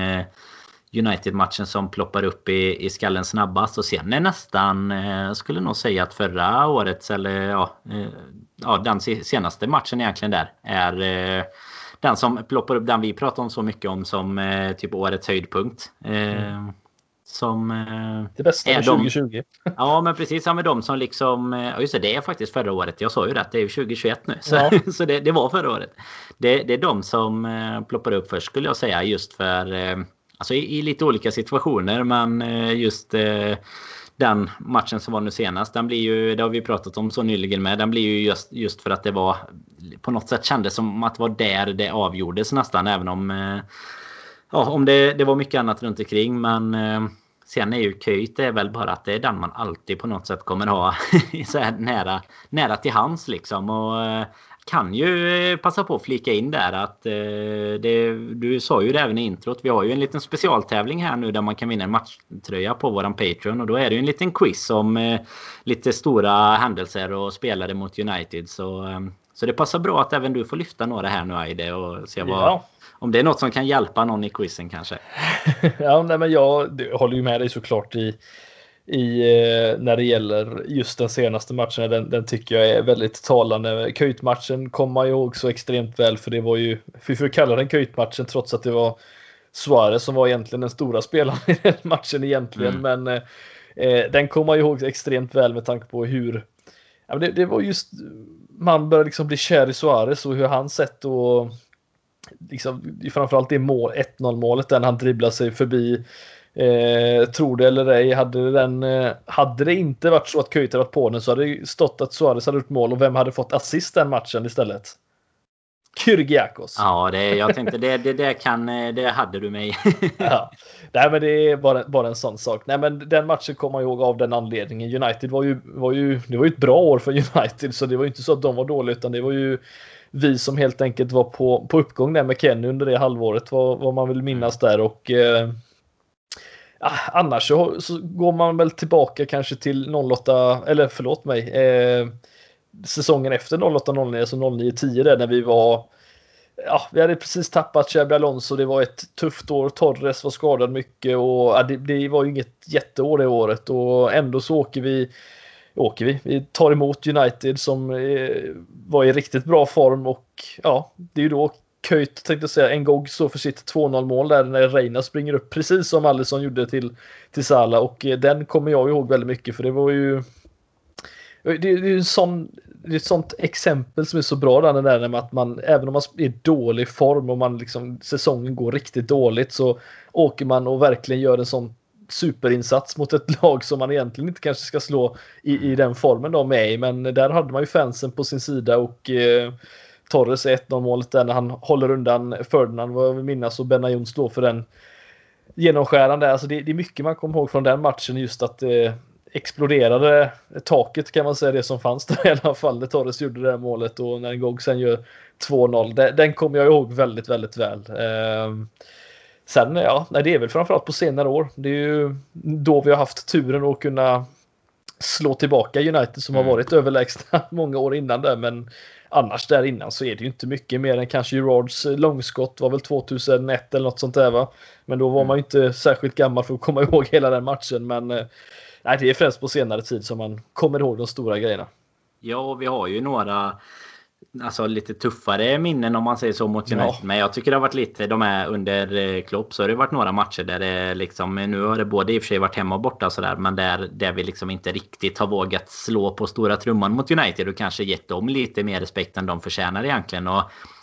United-matchen som ploppar upp i, i skallen snabbast. Och sen är nästan, eh, skulle nog säga att förra årets, eller ja, eh, ja den senaste matchen egentligen där, är eh, den som ploppar upp, den vi pratar om så mycket om som eh, typ årets höjdpunkt. Eh, mm. Som... Eh, det bästa är 2020. De, *laughs* ja, men precis. Ja, med de som liksom... Ja, just det, det är faktiskt förra året. Jag sa ju rätt, det är ju 2021 nu. Så, ja. *laughs* så det, det, var förra året. Det, det är de som ploppar upp först skulle jag säga just för Alltså i, i, lite olika situationer men eh, just eh, den matchen som var nu senast. Den blir ju, det har vi pratat om så nyligen med. Den blir ju just, just för att det var på något sätt kändes som att det var där det avgjordes nästan. Även om, eh, ja, om det, det var mycket annat runt omkring. Men sen är ju Köjt är väl bara att det är den man alltid på något sätt kommer ha *laughs* så här nära, nära till hands liksom. Och kan ju eh, passa på att flika in där att eh, det, du sa ju det även i introt. Vi har ju en liten specialtävling här nu där man kan vinna en matchtröja på våran Patreon och då är det ju en liten quiz om eh, lite stora händelser och spelare mot United. Så, eh, så det passar bra att även du får lyfta några här nu Aide och se vad, ja. om det är något som kan hjälpa någon i quizen kanske. *laughs* ja, nej, men jag håller ju med dig såklart i i, eh, när det gäller just den senaste matchen. Den, den tycker jag är väldigt talande. Köjtmatchen kommer man ju ihåg så extremt väl för det var ju, vi får kalla den Köjtmatchen trots att det var Suarez som var egentligen den stora spelaren i *laughs* den matchen egentligen. Mm. Men eh, den kommer man ihåg extremt väl med tanke på hur ja, det, det var just man börjar liksom bli kär i Suarez och hur han sett och liksom, framförallt det mål, 1-0 målet där han dribblar sig förbi Eh, tror det eller ej, hade, den, eh, hade det inte varit så att Köjter varit på den så hade det stått att Suarez hade gjort mål och vem hade fått assist den matchen istället? Kyrgiakos. Ja, det, jag tänkte det, det, det, kan, det hade du mig. *laughs* ja. Nej, men det är bara, bara en sån sak. Nej, men den matchen kommer jag ihåg av den anledningen. United var ju, var ju, det var ju ett bra år för United, så det var ju inte så att de var dåliga, utan det var ju vi som helt enkelt var på, på uppgång där med Kenny under det halvåret, vad, vad man vill minnas där. Och eh, annars så, så, går man väl tillbaka kanske till 08, eller förlåt mig, eh, säsongen efter 08-09, alltså 09-10 där när vi var Ja, vi hade precis tappat Xabi Alonso. Det var ett tufft år. Torres var skadad mycket och ja, det, det, var ju inget jätteår det året och ändå så åker vi. Åker vi. Vi tar emot United som eh, var i riktigt bra form och ja, det är ju då Köjt tänkte jag säga en gång så för sitt 2-0 mål där när Reina springer upp precis som Alisson gjorde till, till Sala och eh, den kommer jag ihåg väldigt mycket för det var ju det, det är ju en sån, det är ett sånt exempel som är så bra där, där med att man även om man är i dålig form och man liksom säsongen går riktigt dåligt så åker man och verkligen gör en sån superinsats mot ett *laughs* lag som man egentligen inte kanske ska slå i, i den formen de är i. Men där hade man ju fansen på sin sida och eh, Torres 1-0 målet där när han håller undan Ferdinand vad jag vill minnas och Benayoun står för den genomskärande. Alltså det, det, är mycket man kommer ihåg från den matchen just att eh, exploderade taket kan man säga det som fanns där i alla fall. När Torres gjorde det här målet och när en gång sen gör 2-0. Den, den kommer jag ihåg väldigt, väldigt väl. Eh, sen ja, det är väl framförallt på senare år. Det är ju då vi har haft turen att kunna slå tillbaka United som mm. har varit överlägsna *laughs* många år innan där. Men annars där innan så är det ju inte mycket mer än kanske Gerards långskott var väl 2001 eller något sånt där va. Men då var man ju inte särskilt gammal för att komma *laughs* ihåg hela den matchen. Men eh, nej, det är främst på senare tid som man kommer ihåg de stora grejerna. Ja, vi har ju några alltså lite tuffare minnen om man säger så mot United. Ja. Men jag tycker det har varit lite, de är under eh, Klopp så har det varit några matcher där det liksom, nu har det både i och för sig varit hemma och borta sådär, men där, där vi liksom inte riktigt har vågat slå på stora trumman mot United och kanske gett dem lite mer respekt än de förtjänar egentligen. Och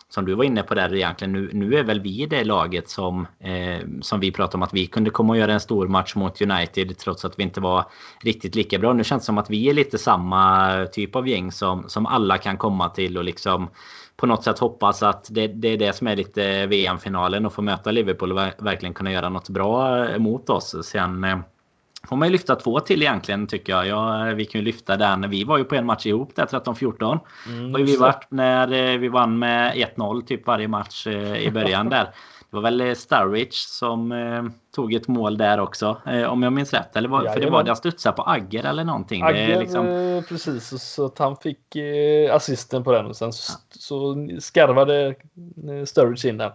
som du var inne på där egentligen, nu, nu är väl vi det laget som, eh, som vi pratade om att vi kunde komma och göra en stor match mot United trots att vi inte var riktigt lika bra. Nu känns det som att vi är lite samma typ av gäng som, som alla kan komma till och liksom på något sätt hoppas att det, det är det som är lite VM-finalen och få möta Liverpool och verkligen kunna göra något bra mot oss. Sen eh, får man ju lyfta två till egentligen tycker jag. Ja, vi kan ju lyfta den. Vi var ju på en match ihop där 13-14. Mm, har vi varit när eh, vi vann med 1-0 typ varje match eh, i början där. Det var väl eh, Starwich som eh, tog ett mål där också. Eh, om jag minns rätt. Eller var, för det var det att studsa på Agger eller någonting. Agger, liksom... eh, precis. Så att han fick assisten på den. Och sen ja. så skarvade Sturridge in den.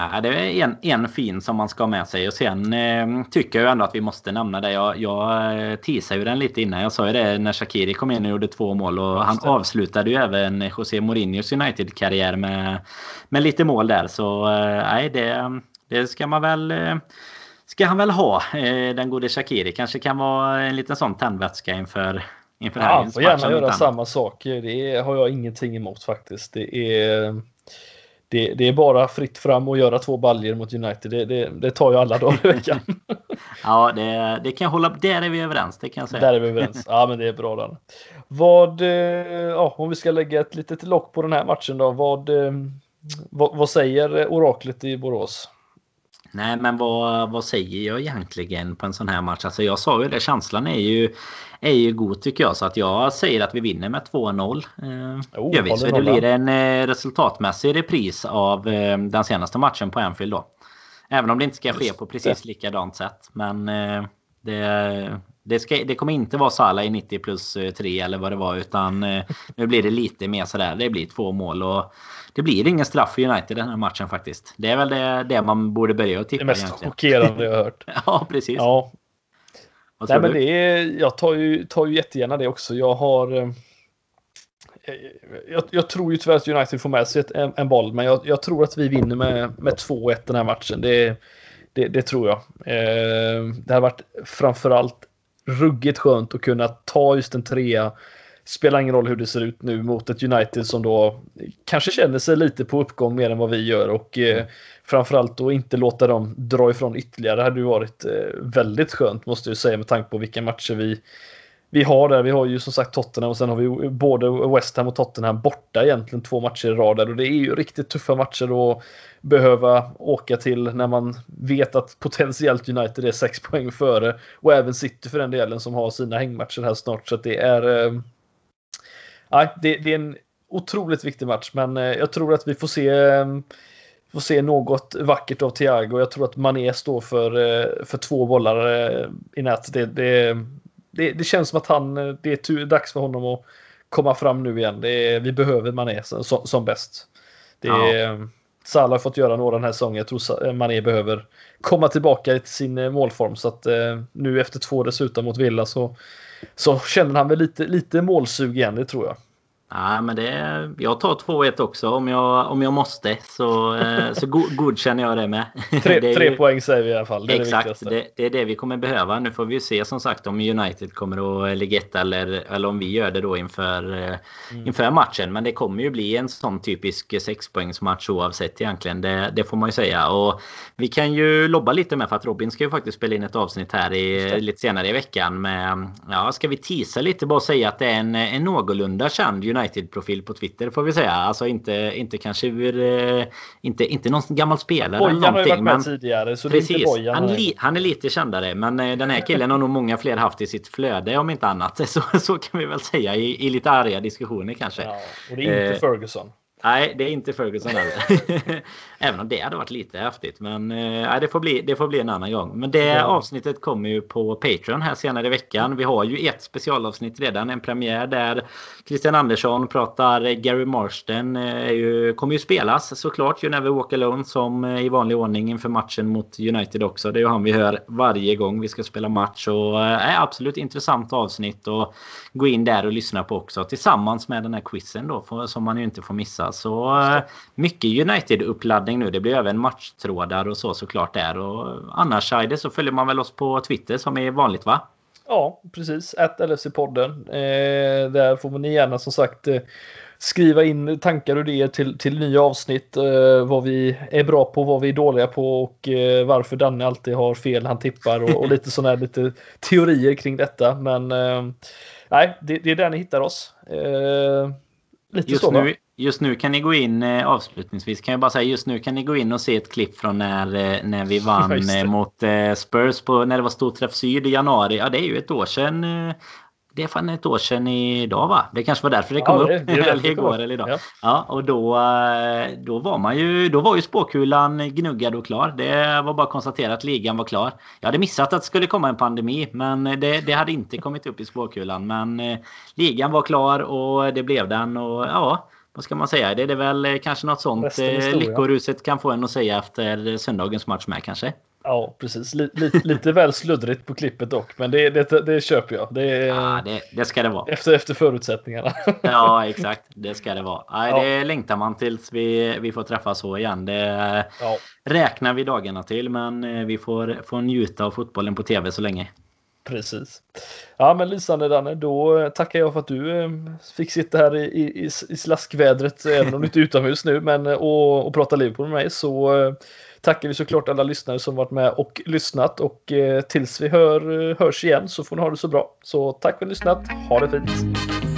Ja, det är en, en fin som man ska ha med sig. Och sen eh, tycker jag ändå att vi måste nämna det. Jag, jag eh, teasade ju den lite innan. Jag sa ju det när Shakiri kom in och gjorde två mål. Och han avslutade ju även José Mourinhos United-karriär med, med lite mål där. Så eh, nej, det, det ska man väl... Eh, ska han väl ha, eh, den gode Shakiri. Kanske kan vara en liten sån tändvätska inför, inför ja, helgens match. Han får gärna göra samma sak. Det har jag ingenting emot faktiskt. Det är det, det, är bara fritt fram och göra två baljer mot United. Det, det, det tar ju alla dagar i veckan. *laughs* ja, det, det kan jag hålla. Där är vi överens. Det kan jag säga. Där är vi överens. Ja, men det är bra. Då. Vad, eh, ja, om vi ska lägga ett litet lock på den här matchen då. Vad, eh, vad, vad säger oraklet i Borås? Nej, men vad, vad säger jag egentligen på en sån här match? Alltså jag sa ju det, känslan är ju, är ju god tycker jag. Så att jag säger att vi vinner med 2-0. Eh, oh, det blir en eh, resultatmässig repris av eh, den senaste matchen på Anfield då. Även om det inte ska ske på precis likadant sätt. Men eh, det, det, ska, det kommer inte vara Sala i 90 plus 3 eller vad det var. Utan eh, nu blir det lite mer sådär. Det blir två mål. och det blir ingen straff för United den här matchen faktiskt. Det är väl det, det man borde börja att tippa Det mest egentligen. chockerande jag har hört. *laughs* ja, precis. Ja. Nej, men det är, jag tar ju, tar ju jättegärna det också. Jag har... Eh, jag, jag, tror ju tyvärr att United får med sig ett, en, en, boll, men jag, jag, tror att vi vinner med, med 2-1 den här matchen. Det, det, det tror jag. Eh, det har varit framförallt ruggigt skönt att kunna ta just en trea. Spelar ingen roll hur det ser ut nu mot ett United som då kanske känner sig lite på uppgång mer än vad vi gör och eh, framförallt då inte låta dem dra ifrån ytterligare. Det hade ju varit eh, väldigt skönt måste jag säga med tanke på vilka matcher vi vi har där. Vi har ju som sagt Tottenham och sen har vi både West Ham och Tottenham borta egentligen två matcher i rad och det är ju riktigt tuffa matcher att behöva åka till när man vet att potentiellt United är sex poäng före och även City för den delen som har sina hängmatcher här snart så att det är. Eh, det, det, är en otroligt viktig match, men eh, jag tror att vi får se. Eh, får se något vackert av Thiago. Jag tror att Mané står för, eh, för två bollar eh, i nät. Det, det, det, det, känns som att han, det är dags för honom att komma fram nu igen. Är, vi behöver Mané som, som bäst. Det är, ja. Salah har fått göra några den här säsongen. Jag tror Mané behöver komma tillbaka till sin eh, målform. Så att eh, nu efter två dessutom mot Villa så, så känner han väl lite, lite målsug igen, det tror jag. Nej, men det, jag tar 2-1 också om jag, om jag måste. Så, eh, så godkänner jag det med. *laughs* Tre, *laughs* det tre ju, poäng säger vi i alla fall. Det exakt, det, det, är det vi kommer behöva. Nu får vi se som sagt om United kommer att ligga etta eller, eller om vi gör det då inför, eh, mm. inför matchen. Men det kommer ju bli en sån typisk sexpoängsmatch oavsett egentligen. Det, det får man ju säga. Och vi kan ju lobba lite med för att Robin ska ju faktiskt spela in ett avsnitt här i, lite senare i veckan. Med, ja, ska vi tisa lite bara säga att det är en, en någorlunda känd United-profil på Twitter får vi säga. Alltså inte, inte kanske ur... Eh, inte, inte någon gammal spelare. Bojan har ju varit med tidigare så precis, det är inte Bojan. Han, li, han är lite kändare men eh, den här killen har nog många fler haft i sitt flöde om inte annat. *laughs* Så, så kan vi väl säga i, i lite arga diskussioner kanske. Ja, och det är inte eh, Ferguson. Nej, det är inte Ferguson heller. *laughs* Även om det hade varit lite häftigt. Men eh, det, får bli, det får bli en annan gång. Men det ja. avsnittet kommer ju på Patreon här senare i veckan. Vi har ju ett specialavsnitt redan. En premiär där Christian Andersson pratar Gary Marston. Eh, ju, kommer ju spelas såklart. You Never Walk Alone som eh, i vanlig ordning inför matchen mot United också. Det är ju han vi hör varje gång vi ska spela match. Och eh, absolut intressant avsnitt. Och gå in där och lyssna på också. Tillsammans med den här quizen då. För, som man ju inte får missa. Så eh, mycket United-uppladdning nu. Det blir även matchtrådar och så såklart där. Och annars Aide så följer man väl oss på Twitter som är vanligt va? Ja, precis. Att LFC-podden. Eh, där får ni gärna som sagt eh, skriva in tankar och idéer till, till nya avsnitt. Eh, vad vi är bra på, vad vi är dåliga på och eh, varför Danne alltid har fel han tippar och, och lite sådana här lite teorier kring detta. Men eh, nej, det, det, är där ni hittar oss. Lite just så, nu, Just nu kan ni gå in eh, avslutningsvis kan jag bara säga just nu kan ni gå in och se ett klipp från när, eh, när vi *laughs* vann eh, mot Spurs på när det var Storträff Syd i januari. Ja det är ju ett år sedan. Det är fan ett år sedan idag va? Det kanske var därför det kom ja, upp. Det, det eller *laughs* igår eller idag. Ja. ja. och då, då var man ju då var ju spåkulan gnuggad och klar. Det var bara att konstatera att ligan var klar. Jag hade missat att det skulle komma en pandemi men det, det hade inte kommit upp i spåkulan. Men ligan var klar och det blev den och ja vad ska man säga? Det är väl eh, kanske något sånt eh, lyckoruset kan få en att säga efter söndagens match med kanske? Ja, precis. Lite, lite väl sluddrigt på klippet dock, men det, det, det köper jag. Det, ja, det, det, ska det vara. Efter, efter förutsättningarna. *laughs* ja, exakt. Det ska det vara. Ja, ja. Det längtar man tills vi, vi får träffas så igen. Det ja. räknar vi dagarna till, men eh, vi får, får njuta av fotbollen på tv så länge. Precis. Ja men lysande Danne, då tackar jag för att du eh, fick sitta här i, i, i slaskvädret, även om du inte är utomhus nu, men eh, och, och prata Liverpool med mig. Så eh, tackar vi såklart alla lyssnare som varit med och lyssnat och eh, tills vi hör, eh, hörs igen så får ni ha det så bra. Så tack för att ni lyssnat, ha det fint!